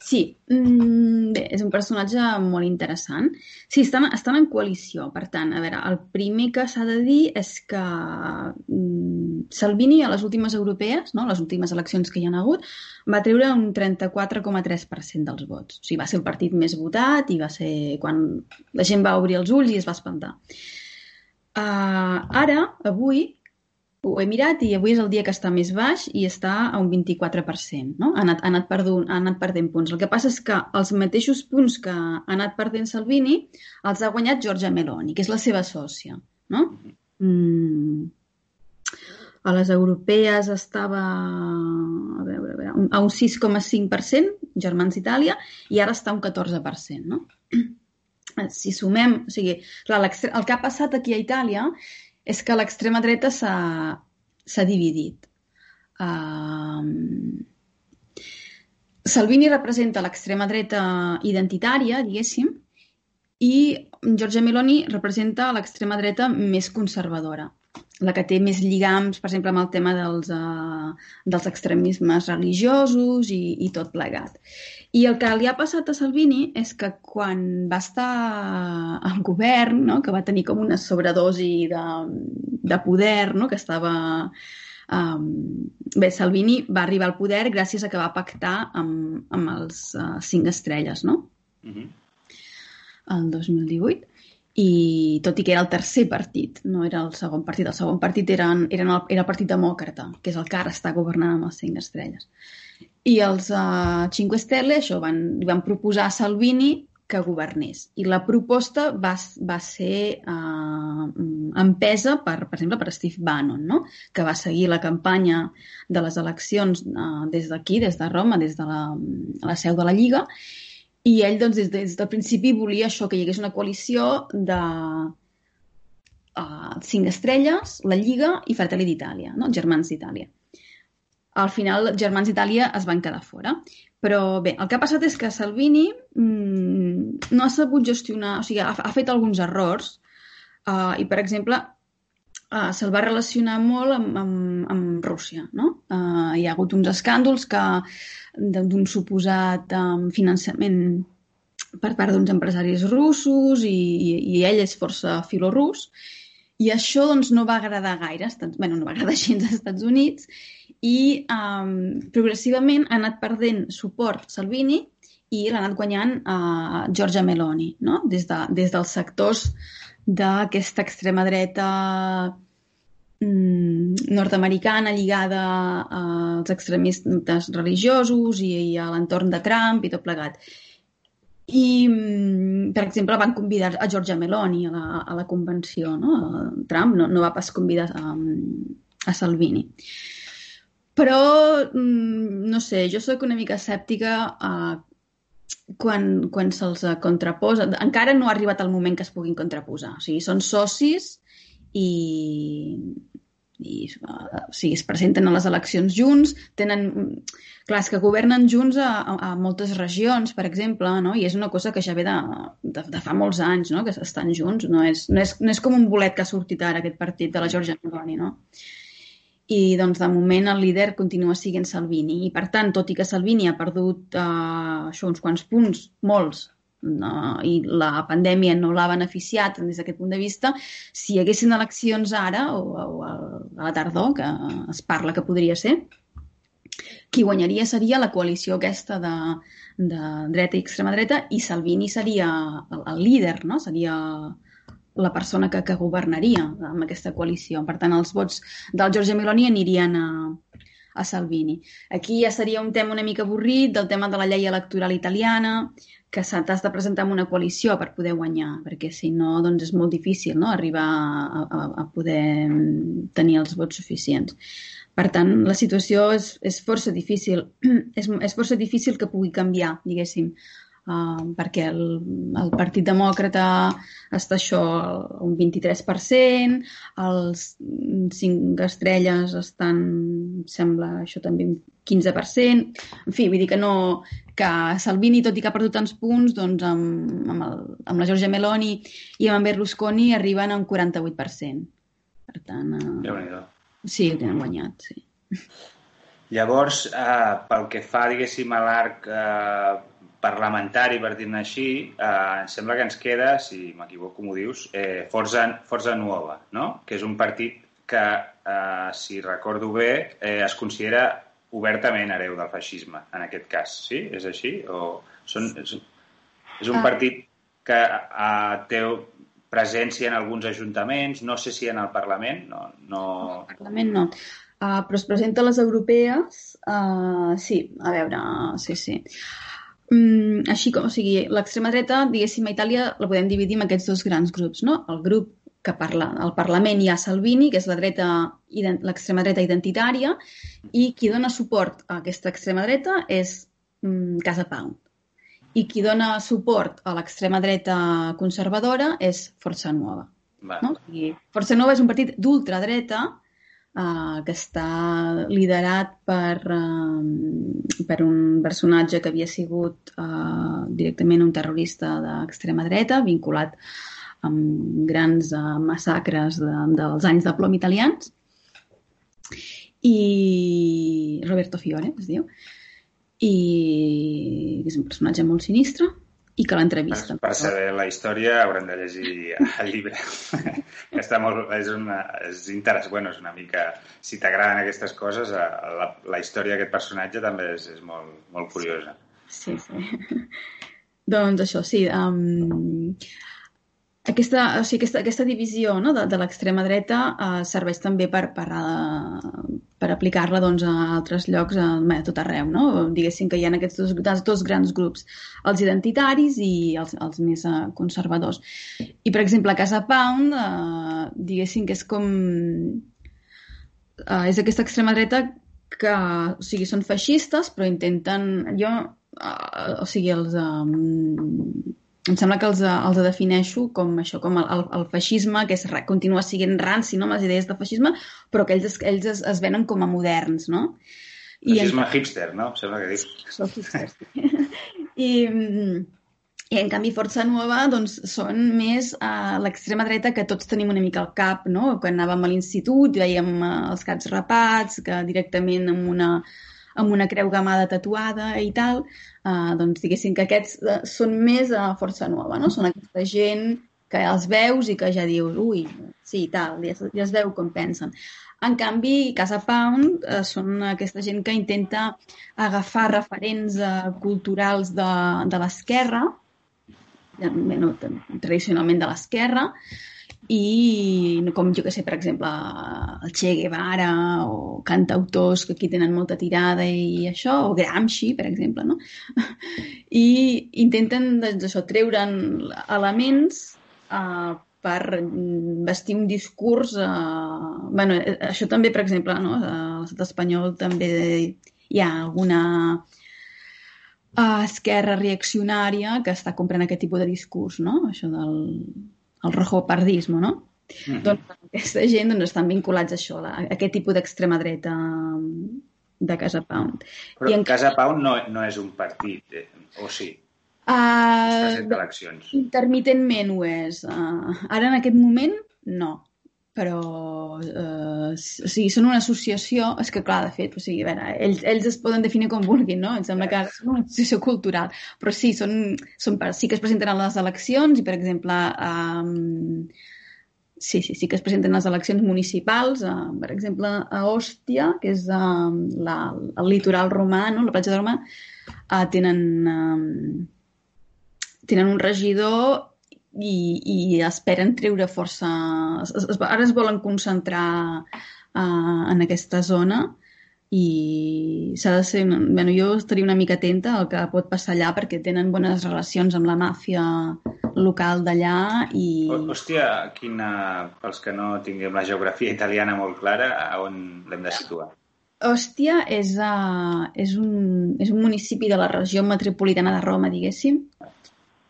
Sí, mm, bé, és un personatge molt interessant. Sí, estan, estan en coalició, per tant, a veure, el primer que s'ha de dir és que mm, Salvini a les últimes europees, no, les últimes eleccions que hi han hagut, va treure un 34,3% dels vots. O sigui, va ser el partit més votat i va ser quan la gent va obrir els ulls i es va espantar. Uh, ara, avui, ho he mirat i avui és el dia que està més baix i està a un 24%. No? Ha, anat, ha, anat perdent, ha anat perdent punts. El que passa és que els mateixos punts que ha anat perdent Salvini els ha guanyat Giorgia Meloni, que és la seva sòcia. No? Mm. A les europees estava a veure, a, veure, a un 6,5%, Germans Itàlia, i ara està a un 14%. No? Si sumem... O sigui, clar, el que ha passat aquí a Itàlia és que l'extrema dreta s'ha dividit. Uh, Salvini representa l'extrema dreta identitària, diguéssim, i Giorgia Meloni representa l'extrema dreta més conservadora, la que té més lligams, per exemple, amb el tema dels, uh, dels extremismes religiosos i, i tot plegat. I el que li ha passat a Salvini és que quan va estar al govern, no? que va tenir com una sobredosi de, de poder, no? que estava... Um, bé, Salvini va arribar al poder gràcies a que va pactar amb, amb els uh, cinc estrelles, no? Uh -huh. El 2018 i tot i que era el tercer partit, no era el segon partit. El segon partit eren, eren el, era el Partit Demòcrata, que és el que ara està governant amb les cinc estrelles. I els uh, Cinque Stelle això, van, van proposar a Salvini que governés. I la proposta va, va ser uh, empesa, per, per exemple, per Steve Bannon, no? que va seguir la campanya de les eleccions uh, des d'aquí, des de Roma, des de la, la seu de la Lliga, i ell, doncs, des, des del principi volia això, que hi hagués una coalició de uh, cinc estrelles, la Lliga i Fratelli d'Itàlia, no? Germans d'Itàlia al final Germans d'Itàlia es van quedar fora. Però bé, el que ha passat és que Salvini mmm, no ha sabut gestionar, o sigui, ha, ha fet alguns errors uh, i, per exemple, uh, se'l va relacionar molt amb, amb, amb Rússia. No? Uh, hi ha hagut uns escàndols que d'un suposat um, finançament per part d'uns empresaris russos i, i, i ell és força filorus i això doncs, no va agradar gaire, Estats, bueno, no va agradar gens als Estats Units i um, progressivament ha anat perdent suport Salvini i l'ha anat guanyant a uh, Giorgia Meloni, no? des, de, des dels sectors d'aquesta extrema dreta mm, nord-americana lligada als extremistes religiosos i, i a l'entorn de Trump i tot plegat. I, mm, per exemple, van convidar a Giorgia Meloni a la, a la convenció. No? Trump no, no va pas convidar a, a Salvini. Però, mm, no sé, jo sóc una mica escèptica uh, quan, quan se'ls contraposa. Encara no ha arribat el moment que es puguin contraposar. O sigui, són socis i, i uh, o sigui, es presenten a les eleccions junts, tenen... Clar, que governen junts a, a, a moltes regions, per exemple, no? i és una cosa que ja ve de, de, de fa molts anys, no? que estan junts. No és, no, és, no és com un bolet que ha sortit ara, aquest partit de la Georgia Meloni, no? i doncs, de moment el líder continua sent Salvini. I, per tant, tot i que Salvini ha perdut uh, això, uns quants punts, molts, no, i la pandèmia no l'ha beneficiat des d'aquest punt de vista, si hi haguessin eleccions ara o, o a la tardor, que es parla que podria ser, qui guanyaria seria la coalició aquesta de, de dreta i extrema dreta i Salvini seria el, el líder, no? seria la persona que, que governaria amb aquesta coalició. Per tant, els vots del Giorgia Meloni anirien a, a Salvini. Aquí ja seria un tema una mica avorrit del tema de la llei electoral italiana, que t'has de presentar en una coalició per poder guanyar, perquè si no doncs és molt difícil no? arribar a, a, a poder tenir els vots suficients. Per tant, la situació és, és força difícil. és, és força difícil que pugui canviar, diguéssim uh, perquè el, el Partit Demòcrata està això un 23%, els cinc estrelles estan, sembla, això també un 15%, en fi, vull dir que no, que Salvini, tot i que ha perdut tants punts, doncs amb, amb, el, amb la Giorgia Meloni i amb en Berlusconi arriben a un 48%. Per tant... Uh, sí, ho tenen guanyat, sí. Llavors, eh, pel que fa, diguéssim, a l'arc eh, parlamentari, per dir-ne així, eh, em sembla que ens queda, si m'equivoco m'ho dius, eh, Forza, Forza Nuova, no? que és un partit que, eh, si recordo bé, eh, es considera obertament hereu del feixisme, en aquest cas. Sí? És així? O són, és, és un Ah. partit que eh, té presència en alguns ajuntaments, no sé si en el Parlament, no... no... Al Parlament no. Uh, però es presenta a les europees, uh, sí, a veure, sí, sí. Mm, així com, o sigui, l'extrema dreta, diguéssim, a Itàlia la podem dividir en aquests dos grans grups, no? El grup que parla, al Parlament hi ha Salvini, que és la dreta, l'extrema dreta identitària, i qui dona suport a aquesta extrema dreta és mm, Casa Pound. I qui dona suport a l'extrema dreta conservadora és Força Nuova. Va. No? Sigui, Força Nova és un partit d'ultradreta eh, que està liderat per, eh, per un personatge que havia sigut eh, directament un terrorista d'extrema dreta vinculat amb grans eh, massacres de, dels anys de plom italians. I Roberto Fiore es diu. I és un personatge molt sinistre i que Per, l'entrevista per saber la història haurem de llegir el llibre. està molt, és, una, és interessant, bueno, és una mica... Si t'agraden aquestes coses, eh, la, la història d'aquest personatge també és, és molt, molt curiosa. Sí, sí. doncs això, sí. Um, aquesta, o sigui, aquesta, aquesta divisió no, de, de l'extrema dreta uh, serveix també per, per, uh, per aplicar-la doncs, a altres llocs a, a tot arreu. No? Diguéssim que hi ha aquests dos, dos, grans grups, els identitaris i els, els més uh, conservadors. I, per exemple, a Casa Pound, uh, diguéssim que és com... Uh, és aquesta extrema dreta que, o sigui, són feixistes, però intenten... Jo, uh, o sigui, els... Um, em sembla que els, els defineixo com això, com el, el, el feixisme, que és, continua sent ranci, no?, amb les idees de feixisme, però que ells, ells es, es venen com a moderns, no? Feixisme en... hipster, no? Em sembla que dius. Són hipsters, sí. I, i en canvi Força Nova doncs, són més a l'extrema dreta que tots tenim una mica al cap, no? Quan anàvem a l'institut veiem uh, els caps rapats, que directament amb una, amb una creu gamada tatuada i tal, uh, doncs diguéssim que aquests uh, són més a Força Nova, no? Són aquesta gent que els veus i que ja dius, ui, sí, tal, ja, ja es veu com pensen. En canvi, Casa Pound eh, són aquesta gent que intenta agafar referents eh, culturals de, de l'esquerra, bueno, tradicionalment de l'esquerra, i com jo que sé, per exemple, el Che Guevara o cantautors que aquí tenen molta tirada i això, o Gramsci, per exemple, no? I intenten, doncs, això, treure'n elements eh, per vestir un discurs... Eh, bueno, això també, per exemple, no? a l'estat espanyol també hi ha alguna uh, esquerra reaccionària que està comprant aquest tipus de discurs, no? Això del el rojopardisme, no? Mm -hmm. Doncs aquesta gent doncs, estan vinculats a això, a aquest tipus d'extrema dreta de Casa Pound. Però I en... Casa Pound no, no és un partit, eh? o sí? Uh, eleccions. Intermitentment ho és. Uh, ara, en aquest moment, no. Però, uh, o sigui, són una associació... És que, clar, de fet, o sigui, a veure, ells, ells es poden definir com vulguin, no? Em sembla que són una associació cultural. Però sí, són, són, sí que es presenten a les eleccions i, per exemple, um, sí, sí, sí que es presenten a les eleccions municipals, uh, per exemple, a Òstia, que és uh, la, el litoral romà, no? la platja de Roma, uh, tenen... Um, tenen un regidor i, i esperen treure força... Es, es, ara es volen concentrar uh, en aquesta zona i s'ha de ser... Bueno, jo estaria una mica atenta al que pot passar allà perquè tenen bones relacions amb la màfia local d'allà i... Hòstia, quina... pels que no tinguem la geografia italiana molt clara, a on l'hem de situar? Hòstia és, uh, és, un, és un municipi de la regió metropolitana de Roma, diguéssim,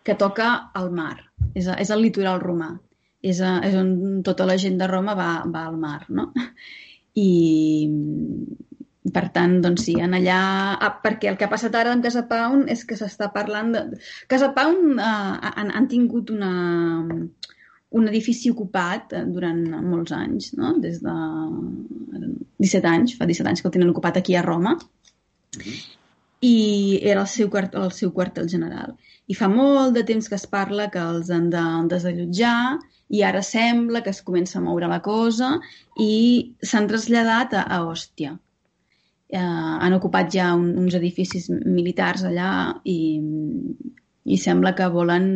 que toca al mar. És, a, és el litoral romà. És, a, és on tota la gent de Roma va, va al mar, no? I, per tant, doncs sí, en allà... Ah, perquè el que ha passat ara amb Casa Pound és que s'està parlant de... Casa Pound eh, han, han tingut una, un edifici ocupat durant molts anys, no? Des de 17 anys, fa 17 anys que el tenen ocupat aquí a Roma. Mm -hmm. i era el seu, el seu quartel general. I fa molt de temps que es parla que els han de desallotjar i ara sembla que es comença a moure la cosa i s'han traslladat a, a Òstia. Eh, han ocupat ja un, uns edificis militars allà i, i sembla que volen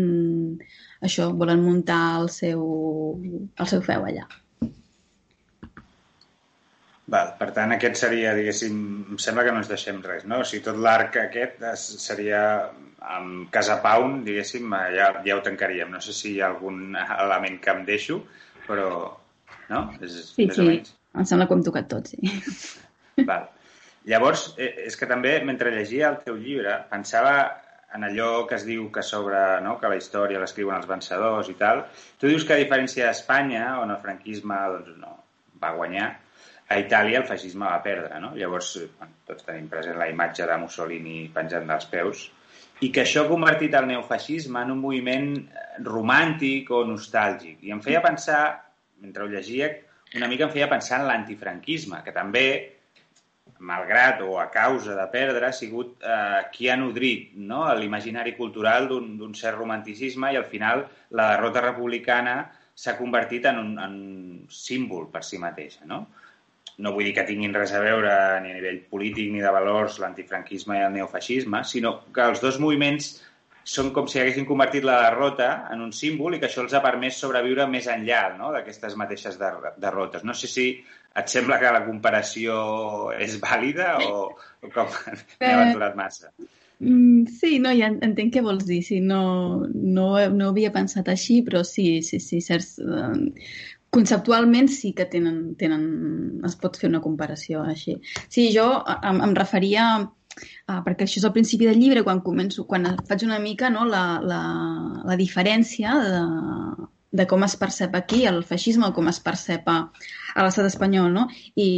això, volen muntar el seu, el seu feu allà. Val, per tant, aquest seria, diguéssim, em sembla que no ens deixem res, no? O sigui, tot l'arc aquest seria amb Casa Pound, diguéssim, ja, ja ho tancaríem. No sé si hi ha algun element que em deixo, però... No? És, sí, més sí. O menys. Em sembla que ho hem tocat tot, sí. Val. Llavors, eh, és que també, mentre llegia el teu llibre, pensava en allò que es diu que sobre no, que la història l'escriuen els vencedors i tal. Tu dius que a diferència d'Espanya, on el franquisme doncs, no, va guanyar, a Itàlia el feixisme va perdre, no? Llavors, bueno, tots tenim present la imatge de Mussolini penjant dels peus, i que això ha convertit el neofeixisme en un moviment eh, romàntic o nostàlgic. I em feia pensar, mentre ho llegia, una mica em feia pensar en l'antifranquisme, que també, malgrat o a causa de perdre, ha sigut eh, qui ha nodrit no? l'imaginari cultural d'un cert romanticisme i al final la derrota republicana s'ha convertit en un, en un símbol per si mateixa. No? No vull dir que tinguin res a veure ni a nivell polític ni de valors l'antifranquisme i el neofeixisme, sinó que els dos moviments són com si haguessin convertit la derrota en un símbol i que això els ha permès sobreviure més enllà no? d'aquestes mateixes derrotes. No sé si et sembla que la comparació és vàlida o, o com m'he aventurat massa. Mm, sí, no, ja entenc què vols dir. Sí, no, no, no havia pensat així, però sí, sí, sí, certs, conceptualment sí que tenen, tenen, es pot fer una comparació així. Sí, jo em, em referia, uh, perquè això és al principi del llibre, quan començo, quan faig una mica no, la, la, la diferència de, de com es percep aquí el feixisme com es percep a, a l'estat espanyol. No? I,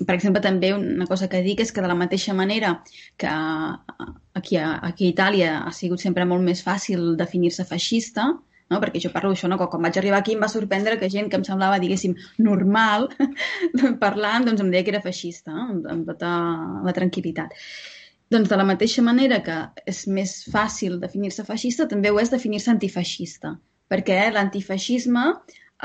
per exemple, també una cosa que dic és que de la mateixa manera que aquí a, aquí a Itàlia ha sigut sempre molt més fàcil definir-se feixista, no? perquè jo parlo d'això, no? quan vaig arribar aquí em va sorprendre que gent que em semblava, diguéssim, normal parlant, doncs em deia que era feixista, no? amb, amb tota la tranquil·litat. Doncs de la mateixa manera que és més fàcil definir-se feixista, també ho és definir-se antifeixista, perquè l'antifeixisme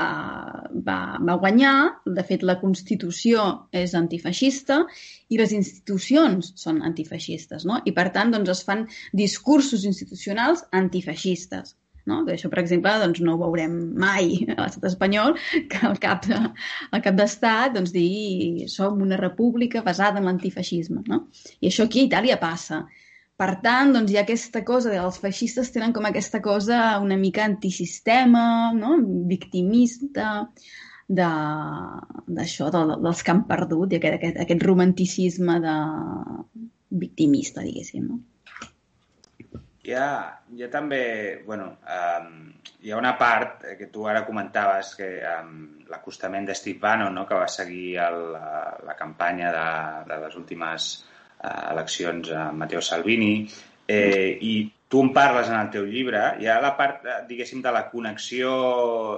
uh, va, va guanyar, de fet la Constitució és antifeixista i les institucions són antifeixistes, no? I per tant doncs, es fan discursos institucionals antifeixistes. No? Que això, per exemple, doncs, no ho veurem mai a l'estat espanyol, que el cap, de, el cap d'estat doncs, digui som una república basada en l'antifeixisme. No? I això aquí a Itàlia passa. Per tant, doncs, hi ha aquesta cosa, els feixistes tenen com aquesta cosa una mica antisistema, no? victimista, d'això, de, de, dels que han perdut, i aquest, aquest, aquest romanticisme de victimista, diguéssim. No? Hi ha, hi ha també, bueno, um, hi ha una part que tu ara comentaves, que um, l'acostament de Steve Bannon, no?, que va seguir el, la, la campanya de, de les últimes uh, eleccions a Matteo Salvini, eh, i tu en parles en el teu llibre, hi ha la part, diguéssim, de la connexió,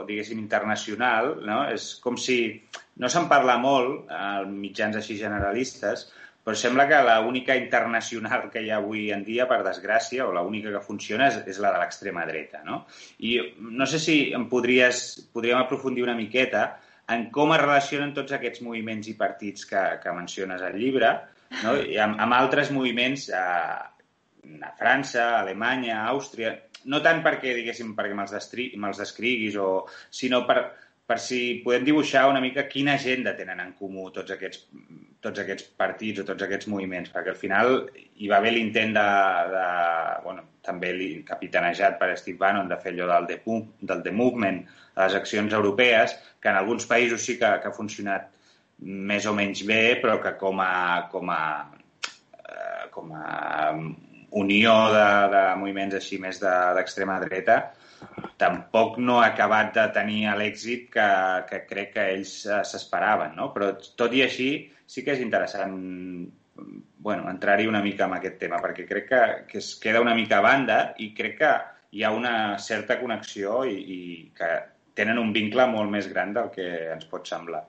diguéssim, internacional, no? És com si no se'n parla molt, als mitjans així generalistes, però sembla que l'única internacional que hi ha avui en dia, per desgràcia, o l'única que funciona és, és la de l'extrema dreta, no? I no sé si em podries, podríem aprofundir una miqueta en com es relacionen tots aquests moviments i partits que, que menciones al llibre, no? I amb, amb altres moviments a, a França, a Alemanya, a Àustria, no tant perquè, diguéssim, perquè me'ls me descriguis, o, sinó per, per si podem dibuixar una mica quina agenda tenen en comú tots aquests, tots aquests partits o tots aquests moviments, perquè al final hi va haver l'intent de, de bueno, també capitanejat per Steve Bannon de fer allò del The, del The Movement a les accions europees, que en alguns països sí que, que ha funcionat més o menys bé, però que com a, com a, eh, com a unió de, de moviments així més d'extrema de, dreta tampoc no ha acabat de tenir l'èxit que, que crec que ells eh, s'esperaven, no? Però tot i així sí que és interessant bueno, entrar-hi una mica en aquest tema, perquè crec que, que es queda una mica a banda i crec que hi ha una certa connexió i, i que tenen un vincle molt més gran del que ens pot semblar.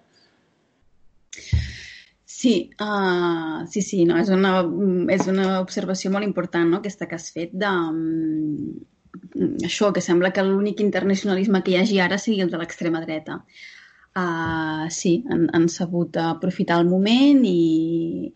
Sí, uh, sí, sí, no, és, una, és una observació molt important, no?, aquesta que has fet de, això, que sembla que l'únic internacionalisme que hi hagi ara sigui el de l'extrema dreta. Uh, sí, han, han sabut aprofitar el moment i,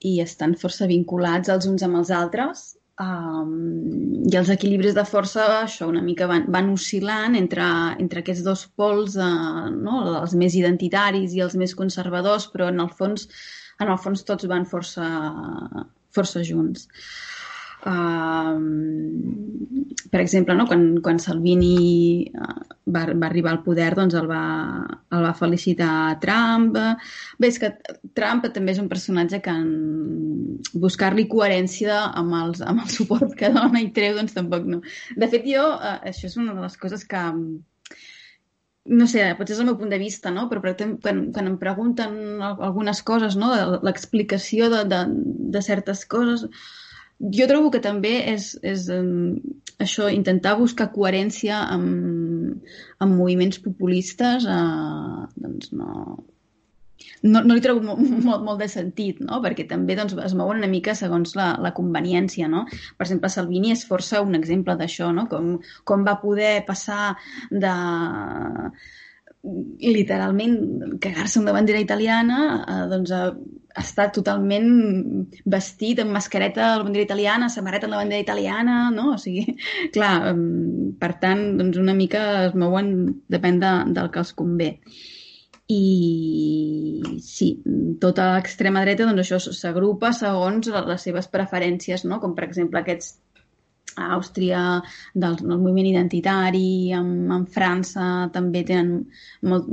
i estan força vinculats els uns amb els altres Um, I els equilibris de força, això, una mica van, van oscil·lant entre, entre aquests dos pols, uh, no? els més identitaris i els més conservadors, però en el fons, en el fons tots van força, força junts. Uh, per exemple, no? quan, quan Salvini uh, va, va arribar al poder, doncs el va, el va felicitar Trump. Bé, és que Trump també és un personatge que en buscar-li coherència amb, els, amb el suport que dona i treu, doncs tampoc no. De fet, jo, uh, això és una de les coses que no sé, potser és el meu punt de vista, no? però per exemple, quan, quan em pregunten algunes coses, no? l'explicació de, de, de certes coses, jo trobo que també és, és um, això, intentar buscar coherència amb, amb moviments populistes, uh, doncs no, no, no li trobo molt, molt, molt de sentit, no? perquè també doncs, es mouen una mica segons la, la conveniència. No? Per exemple, Salvini és força un exemple d'això, no? com, com va poder passar de literalment cagar-se una bandera italiana eh, doncs, a està totalment vestit amb mascareta de la bandera italiana, samarreta amb la bandera italiana, no? O sigui, clar, per tant, doncs una mica es mouen, depèn de, del que els convé. I sí, tota l'extrema dreta, doncs això s'agrupa segons les seves preferències, no? Com per exemple aquests a Àustria del, del moviment identitari, amb, amb França també tenen molt,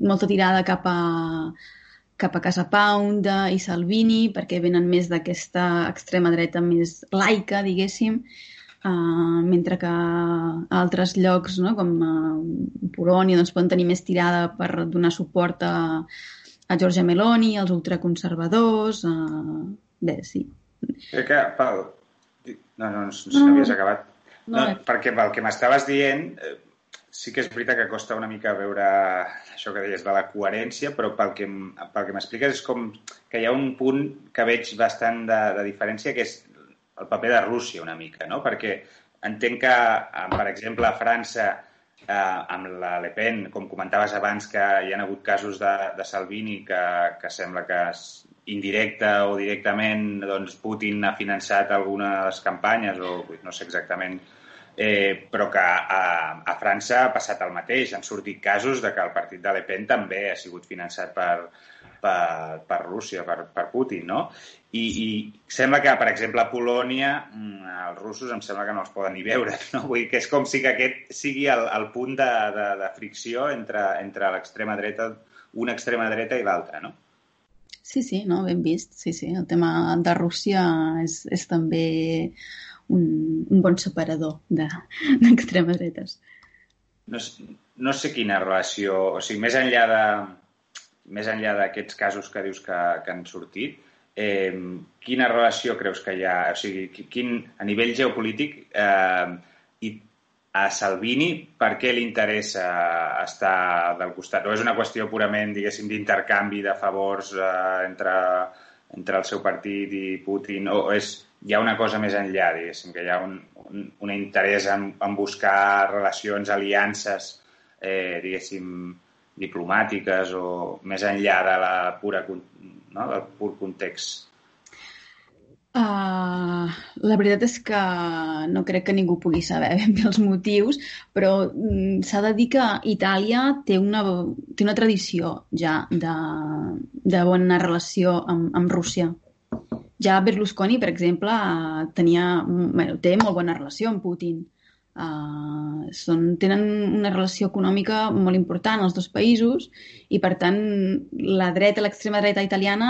molta tirada cap a, cap a Casa Pound i Salvini, perquè venen més d'aquesta extrema dreta més laica, diguéssim, uh, mentre que a altres llocs, no, com uh, Polònia, doncs, poden tenir més tirada per donar suport a, a Giorgia Meloni, als ultraconservadors... Uh, bé, sí. Crec que, Pau... No, no, no, no, no havies acabat. No, no, perquè pel que m'estaves dient, sí que és veritat que costa una mica veure això que deies de la coherència, però pel que, pel que m'expliques és com que hi ha un punt que veig bastant de, de diferència, que és el paper de Rússia una mica, no? Perquè entenc que, eh, per exemple, a França, eh, amb la Le Pen, com comentaves abans, que hi ha hagut casos de, de Salvini que, que sembla que indirecta o directament doncs, Putin ha finançat alguna de les campanyes, o no sé exactament eh, però que a, a França ha passat el mateix. Han sortit casos de que el partit de Le Pen també ha sigut finançat per, per, per Rússia, per, per Putin, no? I, I sembla que, per exemple, a Polònia mm, els russos em sembla que no els poden ni veure, no? Vull dir que és com si que aquest sigui el, el punt de, de, de fricció entre, entre l'extrema dreta, una extrema dreta i l'altra, no? Sí, sí, no, ben vist, sí, sí. El tema de Rússia és, és també un, un bon separador d'extremes de, dretes. No, no sé quina relació, o sigui, més enllà de més enllà d'aquests casos que dius que, que han sortit, eh, quina relació creus que hi ha? O sigui, quin, a nivell geopolític eh, i a Salvini per què li interessa estar del costat? O és una qüestió purament, diguéssim, d'intercanvi de favors eh, entre, entre el seu partit i Putin? O és hi ha una cosa més enllà, diguéssim, que hi ha un, un, un interès en, en buscar relacions, aliances, eh, diguéssim, diplomàtiques o més enllà de la pura, no, del pur context. Uh, la veritat és que no crec que ningú pugui saber ben bé els motius, però mm, s'ha de dir que Itàlia té una, té una tradició ja de, de bona relació amb, amb Rússia. Ja Berlusconi, per exemple, tenia, bueno, té molt bona relació amb Putin. Uh, són, tenen una relació econòmica molt important els dos països i, per tant, la dreta, l'extrema dreta italiana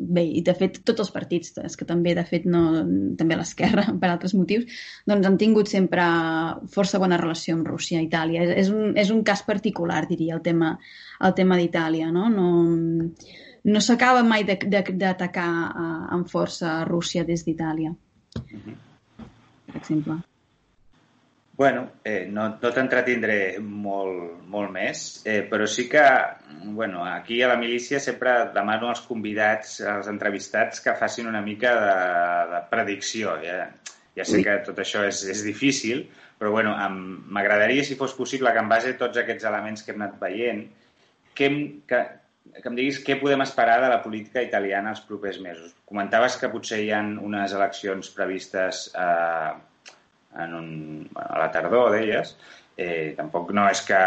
bé, i de fet tots els partits, és que també de fet no, també l'esquerra per altres motius, doncs han tingut sempre força bona relació amb Rússia, Itàlia. És, és, un, és un cas particular, diria, el tema, el tema d'Itàlia, no? no no s'acaba mai d'atacar uh, amb força a Rússia des d'Itàlia, uh -huh. per exemple. Bueno, eh, no, no t'entretindré molt, molt més, eh, però sí que, bueno, aquí a la milícia sempre demano als convidats, als entrevistats, que facin una mica de, de predicció. Ja, ja sé que tot això és, és difícil, però bueno, m'agradaria, si fos possible, que en base a tots aquests elements que hem anat veient, que, que, que em diguis què podem esperar de la política italiana els propers mesos. Comentaves que potser hi ha unes eleccions previstes eh, en un, a la tardor, deies. Eh, tampoc no és que,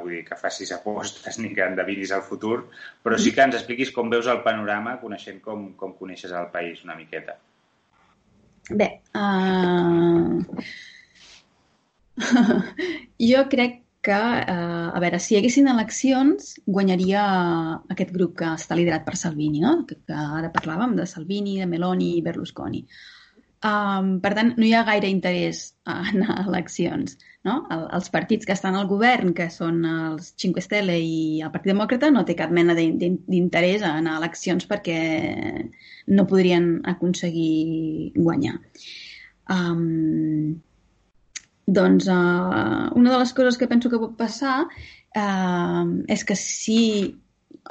vull dir, que facis apostes ni que endevinis el futur, però sí que ens expliquis com veus el panorama coneixent com, com coneixes el país una miqueta. Bé, uh... jo crec que, eh, a veure, si hi haguessin eleccions, guanyaria aquest grup que està liderat per Salvini, no? que, que ara parlàvem de Salvini, de Meloni i Berlusconi. Um, per tant, no hi ha gaire interès a eleccions. No? El, els partits que estan al govern, que són els Cinque Stelle i el Partit Demòcrata, no té cap mena d'interès a anar eleccions perquè no podrien aconseguir guanyar. Um, doncs uh, una de les coses que penso que pot passar uh, és que si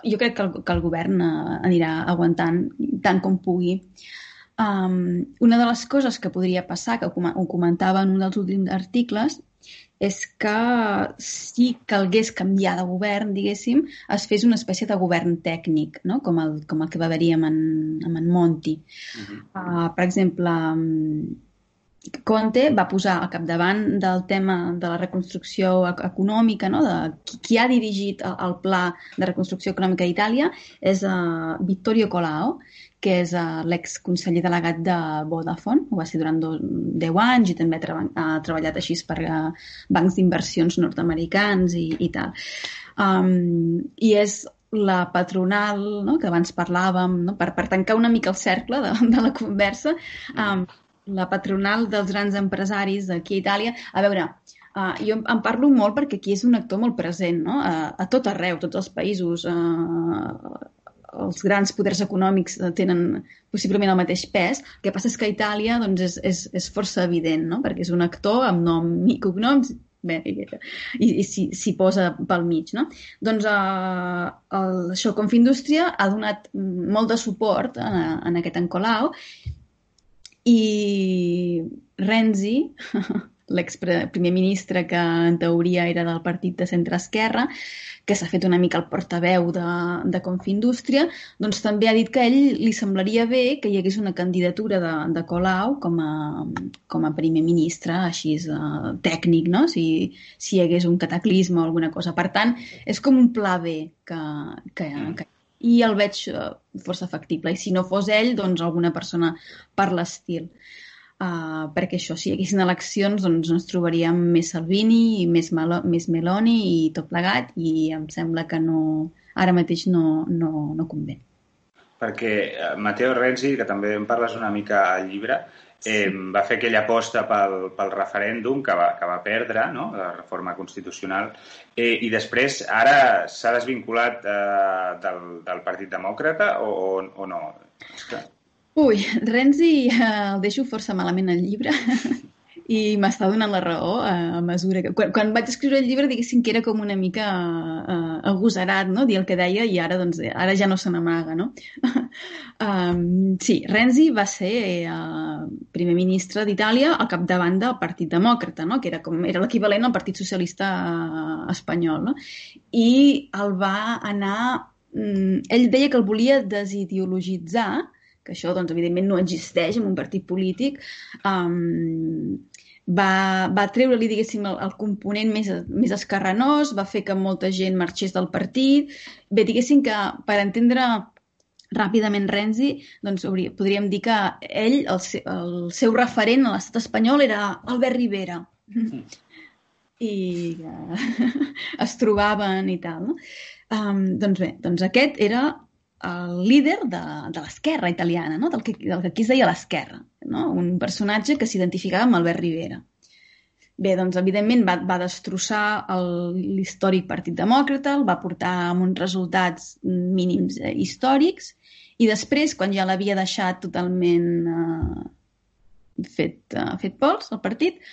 jo crec que el, que el govern uh, anirà aguantant tant com pugui. Um, una de les coses que podria passar, que ho comentava en un dels últims articles, és que si calgués canviar de govern, diguéssim, es fes una espècie de govern tècnic, no? com, el, com el que va haver-hi amb, en, amb en Monti. Uh -huh. uh, per exemple, um, Conte va posar al capdavant del tema de la reconstrucció econòmica, no? de qui, ha dirigit el, pla de reconstrucció econòmica a Itàlia, és uh, Vittorio Colao, que és uh, l'exconseller delegat de Vodafone, ho va ser durant dos, 10 anys i també ha, ha treballat així per uh, bancs d'inversions nord-americans i, i tal. Um, I és la patronal, no? que abans parlàvem, no? per, per tancar una mica el cercle de, de la conversa, um, la patronal dels grans empresaris d'aquí a Itàlia. A veure, uh, jo en parlo molt perquè aquí és un actor molt present, no? A, a tot arreu, tots els països, uh, els grans poders econòmics tenen possiblement el mateix pes. El que passa és que a Itàlia doncs, és, és, és força evident, no? perquè és un actor amb nom i cognoms bé, i, i, s'hi posa pel mig. No? Doncs uh, el, això, Confindústria ha donat molt de suport a, en aquest encolau i Renzi, l'ex-primer ministre que en teoria era del partit de centre-esquerra, que s'ha fet una mica el portaveu de, de Confindústria, doncs també ha dit que a ell li semblaria bé que hi hagués una candidatura de, de Colau com a, com a primer ministre, així és uh, tècnic, no? si, si hi hagués un cataclisme o alguna cosa. Per tant, és com un pla B que, que, que i el veig uh, força factible. I si no fos ell, doncs alguna persona per l'estil. Uh, perquè això, si hi haguessin eleccions, doncs ens trobaríem més Salvini, i més, Malo, més Meloni i tot plegat, i em sembla que no, ara mateix no, no, no convé. Perquè eh, Matteo Renzi, que també en parles una mica al llibre, eh, va fer aquella aposta pel, pel referèndum que va, que va perdre, no? la reforma constitucional, eh, i després ara s'ha desvinculat eh, del, del Partit Demòcrata o, o, o no? Ui, Renzi eh, el deixo força malament al llibre. i m'està donant la raó a mesura que... Quan, quan vaig escriure el llibre, diguéssim que era com una mica uh, agosarat, no?, dir el que deia, i ara, doncs, ara ja no se n'amaga, no? um, sí, Renzi va ser uh, primer ministre d'Itàlia al capdavant del Partit Demòcrata, no?, que era, com, era l'equivalent al Partit Socialista uh, espanyol, no? I el va anar... Um, ell deia que el volia desideologitzar, que això, doncs, evidentment, no existeix en un partit polític, um, va, va treure-li, diguéssim, el, el component més, més escarrenós, va fer que molta gent marxés del partit. Bé, diguéssim que, per entendre ràpidament Renzi, doncs podríem dir que ell, el, el seu referent a l'estat espanyol era Albert Rivera. Mm. I es trobaven i tal, no? Um, doncs bé, doncs aquest era el líder de, de l'esquerra italiana, no? del, que, del que aquí es deia l'esquerra, no? un personatge que s'identificava amb Albert Rivera. Bé, doncs, evidentment, va, va destrossar l'històric Partit Demòcrata, el va portar amb uns resultats mínims eh, històrics, i després, quan ja l'havia deixat totalment eh, fet, eh, fet pols, el partit,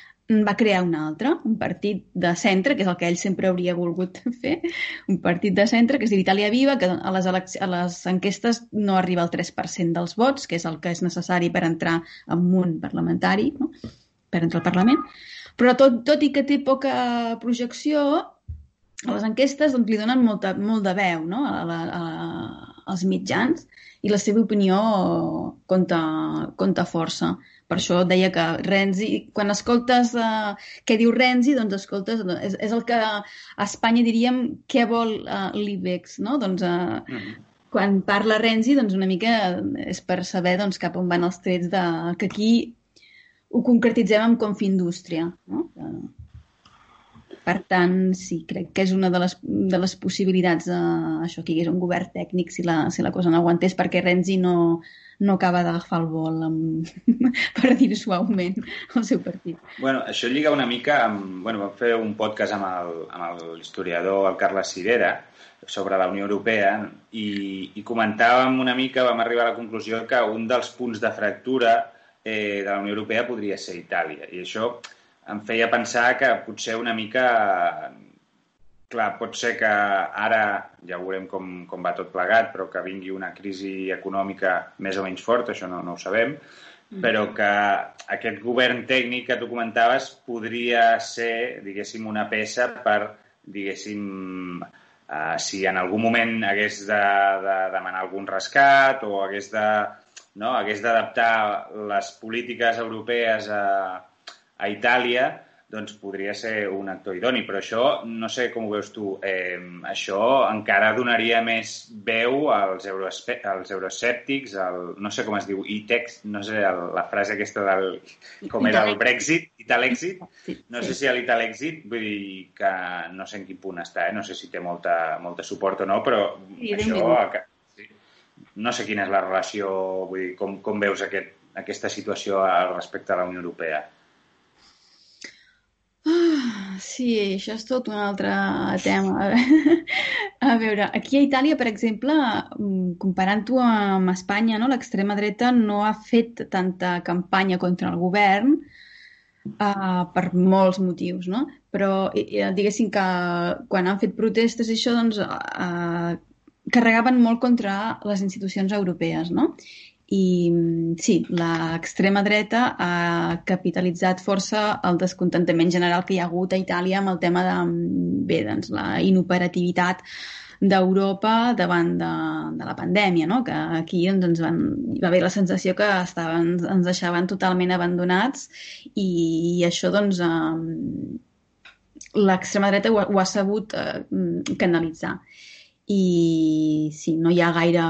va crear un altre, un partit de centre, que és el que ell sempre hauria volgut fer, un partit de centre que es diu Viva, que a les, a les enquestes no arriba al 3% dels vots, que és el que és necessari per entrar en un parlamentari, no? per entrar al Parlament. Però tot, tot i que té poca projecció, a les enquestes doncs, li donen molta, molt de veu no? a, la, a, als mitjans i la seva opinió compta, compta força. Per això deia que Renzi, quan escoltes uh, què diu Renzi, doncs escoltes, és, és el que a Espanya diríem què vol uh, l'IBEX, no? Doncs uh, mm -hmm. quan parla Renzi, doncs una mica és per saber doncs, cap on van els trets de, que aquí ho concretitzem amb Confindústria, no? Uh, per tant, sí, crec que és una de les, de les possibilitats de, això, que hi hagués un govern tècnic si la, si la cosa no aguantés, perquè Renzi no, no acaba d'agafar el vol, amb, per dir suaument, el seu partit. Bueno, això lliga una mica amb... Bueno, vam fer un podcast amb l'historiador el Carles Cirera sobre la Unió Europea i, i comentàvem una mica, vam arribar a la conclusió que un dels punts de fractura eh, de la Unió Europea podria ser Itàlia. I això em feia pensar que potser una mica... Clar, pot ser que ara, ja veurem com, com va tot plegat, però que vingui una crisi econòmica més o menys forta, això no, no ho sabem, mm. però que aquest govern tècnic que tu comentaves podria ser, diguéssim, una peça per, diguéssim, uh, si en algun moment hagués de, de demanar algun rescat o hagués de no, hagués d'adaptar les polítiques europees a, a Itàlia, doncs podria ser un actor idoni. Però això, no sé com ho veus tu, eh, això encara donaria més veu als, als euroescèptics, al, no sé com es diu, ITEX, no sé, el, la frase aquesta del... com era el Brexit, Italexit, no sé si a l'Italexit, vull dir que no sé en quin punt està, eh? no sé si té molta, molta suport o no, però sí, això... No sé quina és la relació, vull dir, com, com veus aquest, aquesta situació al respecte a la Unió Europea. Sí, això és tot un altre tema. A veure, aquí a Itàlia, per exemple, mm, comparant-ho amb Espanya, no? l'extrema dreta no ha fet tanta campanya contra el govern uh, per molts motius, no? Però diguéssim que quan han fet protestes i això, doncs, uh, carregaven molt contra les institucions europees, no? I sí, l'extrema dreta ha capitalitzat força el descontentament general que hi ha hagut a Itàlia amb el tema de bé, doncs, la inoperativitat d'Europa davant de, de la pandèmia, no? que aquí doncs, ens van, hi va haver la sensació que estaven, ens deixaven totalment abandonats i, i això doncs, eh, l'extrema dreta ho, ho ha sabut eh, canalitzar. I sí, no hi ha gaire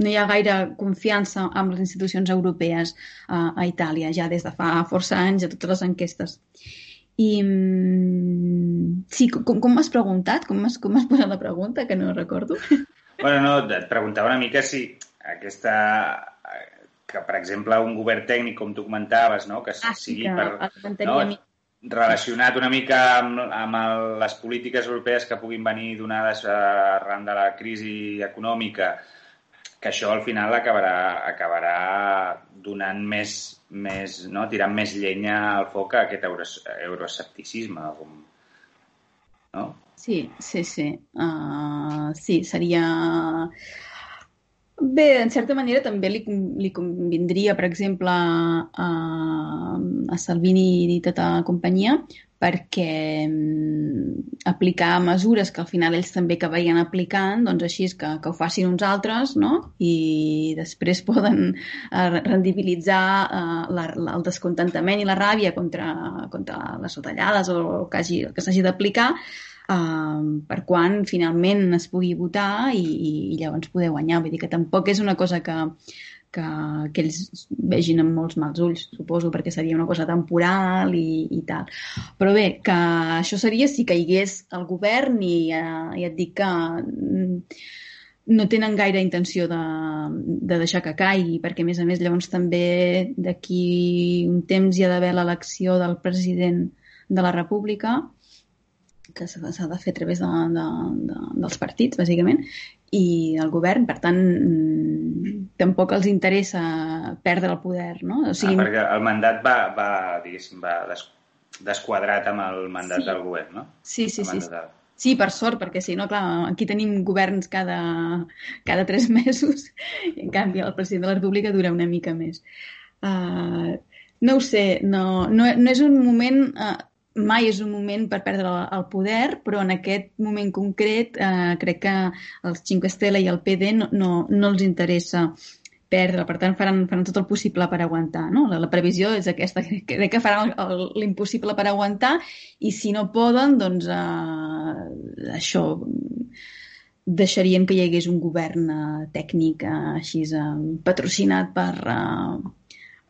no hi ha gaire confiança amb les institucions europees a, a Itàlia, ja des de fa força anys, a totes les enquestes. I mm, sí, com, com m'has preguntat? Com m'has com posat la pregunta, que no recordo? Bueno, no, et preguntava una mica si aquesta que, per exemple, un govern tècnic, com tu comentaves, no? que ah, sigui sí, per, no? relacionat una mica amb, amb el, les polítiques europees que puguin venir donades arran de la crisi econòmica, que això al final acabarà, acabarà donant més, més no? tirant més llenya al foc a aquest euro, euroescepticisme. Com... No? Sí, sí, sí. Uh, sí, seria... Bé, en certa manera també li, li convindria, per exemple, a, a Salvini i tota companyia perquè mm, aplicar mesures que al final ells també que veien aplicant, doncs així és que, que ho facin uns altres, no? I després poden eh, rendibilitzar eh, la, la, el descontentament i la ràbia contra, contra les retallades o el que, hagi, que s'hagi d'aplicar eh, per quan finalment es pugui votar i, i llavors poder guanyar. Vull dir que tampoc és una cosa que, que, que ells vegin amb molts mals ulls, suposo, perquè seria una cosa temporal i, i tal. Però bé, que això seria si caigués el govern i, eh, i et dic que mm, no tenen gaire intenció de, de deixar que caigui, perquè a més a més llavors també d'aquí un temps hi ha d'haver l'elecció del president de la República que s'ha de fer a través de, de, de, dels partits, bàsicament, i el govern, per tant, mm, tampoc els interessa perdre el poder, no? O sigui... ah, perquè el mandat va, va diguéssim, va, des, desquadrat amb el mandat Sí. del govern, no? Sí, sí, sí. del- Sí, per sort, perquè si no, clar, aquí tenim governs cada, cada tres mesos i en canvi el president de la República dura una mica més. Uh, no ho sé, no, no, no és un moment, uh, mai és un moment per perdre el, poder, però en aquest moment concret uh, crec que els 5 Stella i el PD no, no, no els interessa perdre, per tant faran, faran tot el possible per aguantar. No? La, la previsió és aquesta, crec, que faran l'impossible per aguantar i si no poden, doncs eh, això deixarien que hi hagués un govern eh, tècnic eh, així eh, patrocinat per, eh,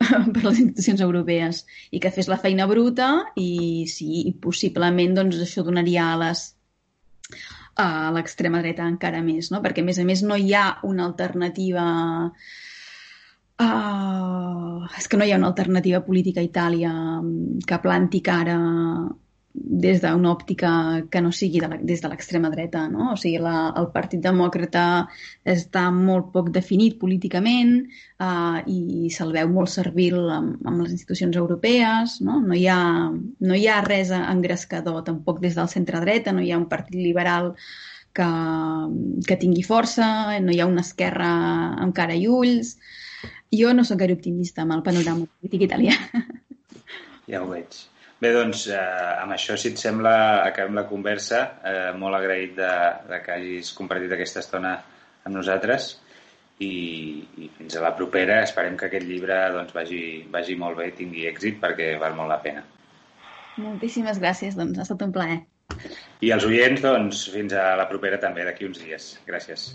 per les institucions europees i que fes la feina bruta i sí, possiblement doncs, això donaria ales a l'extrema dreta encara més, no? perquè a més a més no hi ha una alternativa Uh, és que no hi ha una alternativa política a Itàlia mm, que planti cara des d'una òptica que no sigui de la, des de l'extrema dreta, no? O sigui, la, el Partit Demòcrata està molt poc definit políticament uh, i se'l veu molt servil amb, amb les institucions europees, no? No hi ha, no hi ha res engrescador tampoc des del centre-dreta, no hi ha un partit liberal que, que tingui força, no hi ha una esquerra amb cara i ulls. Jo no sóc gaire optimista amb el panorama polític italià. Ja ho veig. Bé, doncs, eh, amb això, si et sembla, acabem la conversa. Eh, molt agraït de, de que hagis compartit aquesta estona amb nosaltres i, i fins a la propera. Esperem que aquest llibre doncs, vagi, vagi molt bé, tingui èxit, perquè val molt la pena. Moltíssimes gràcies, doncs ha estat un plaer. I als oients, doncs, fins a la propera també, d'aquí uns dies. Gràcies.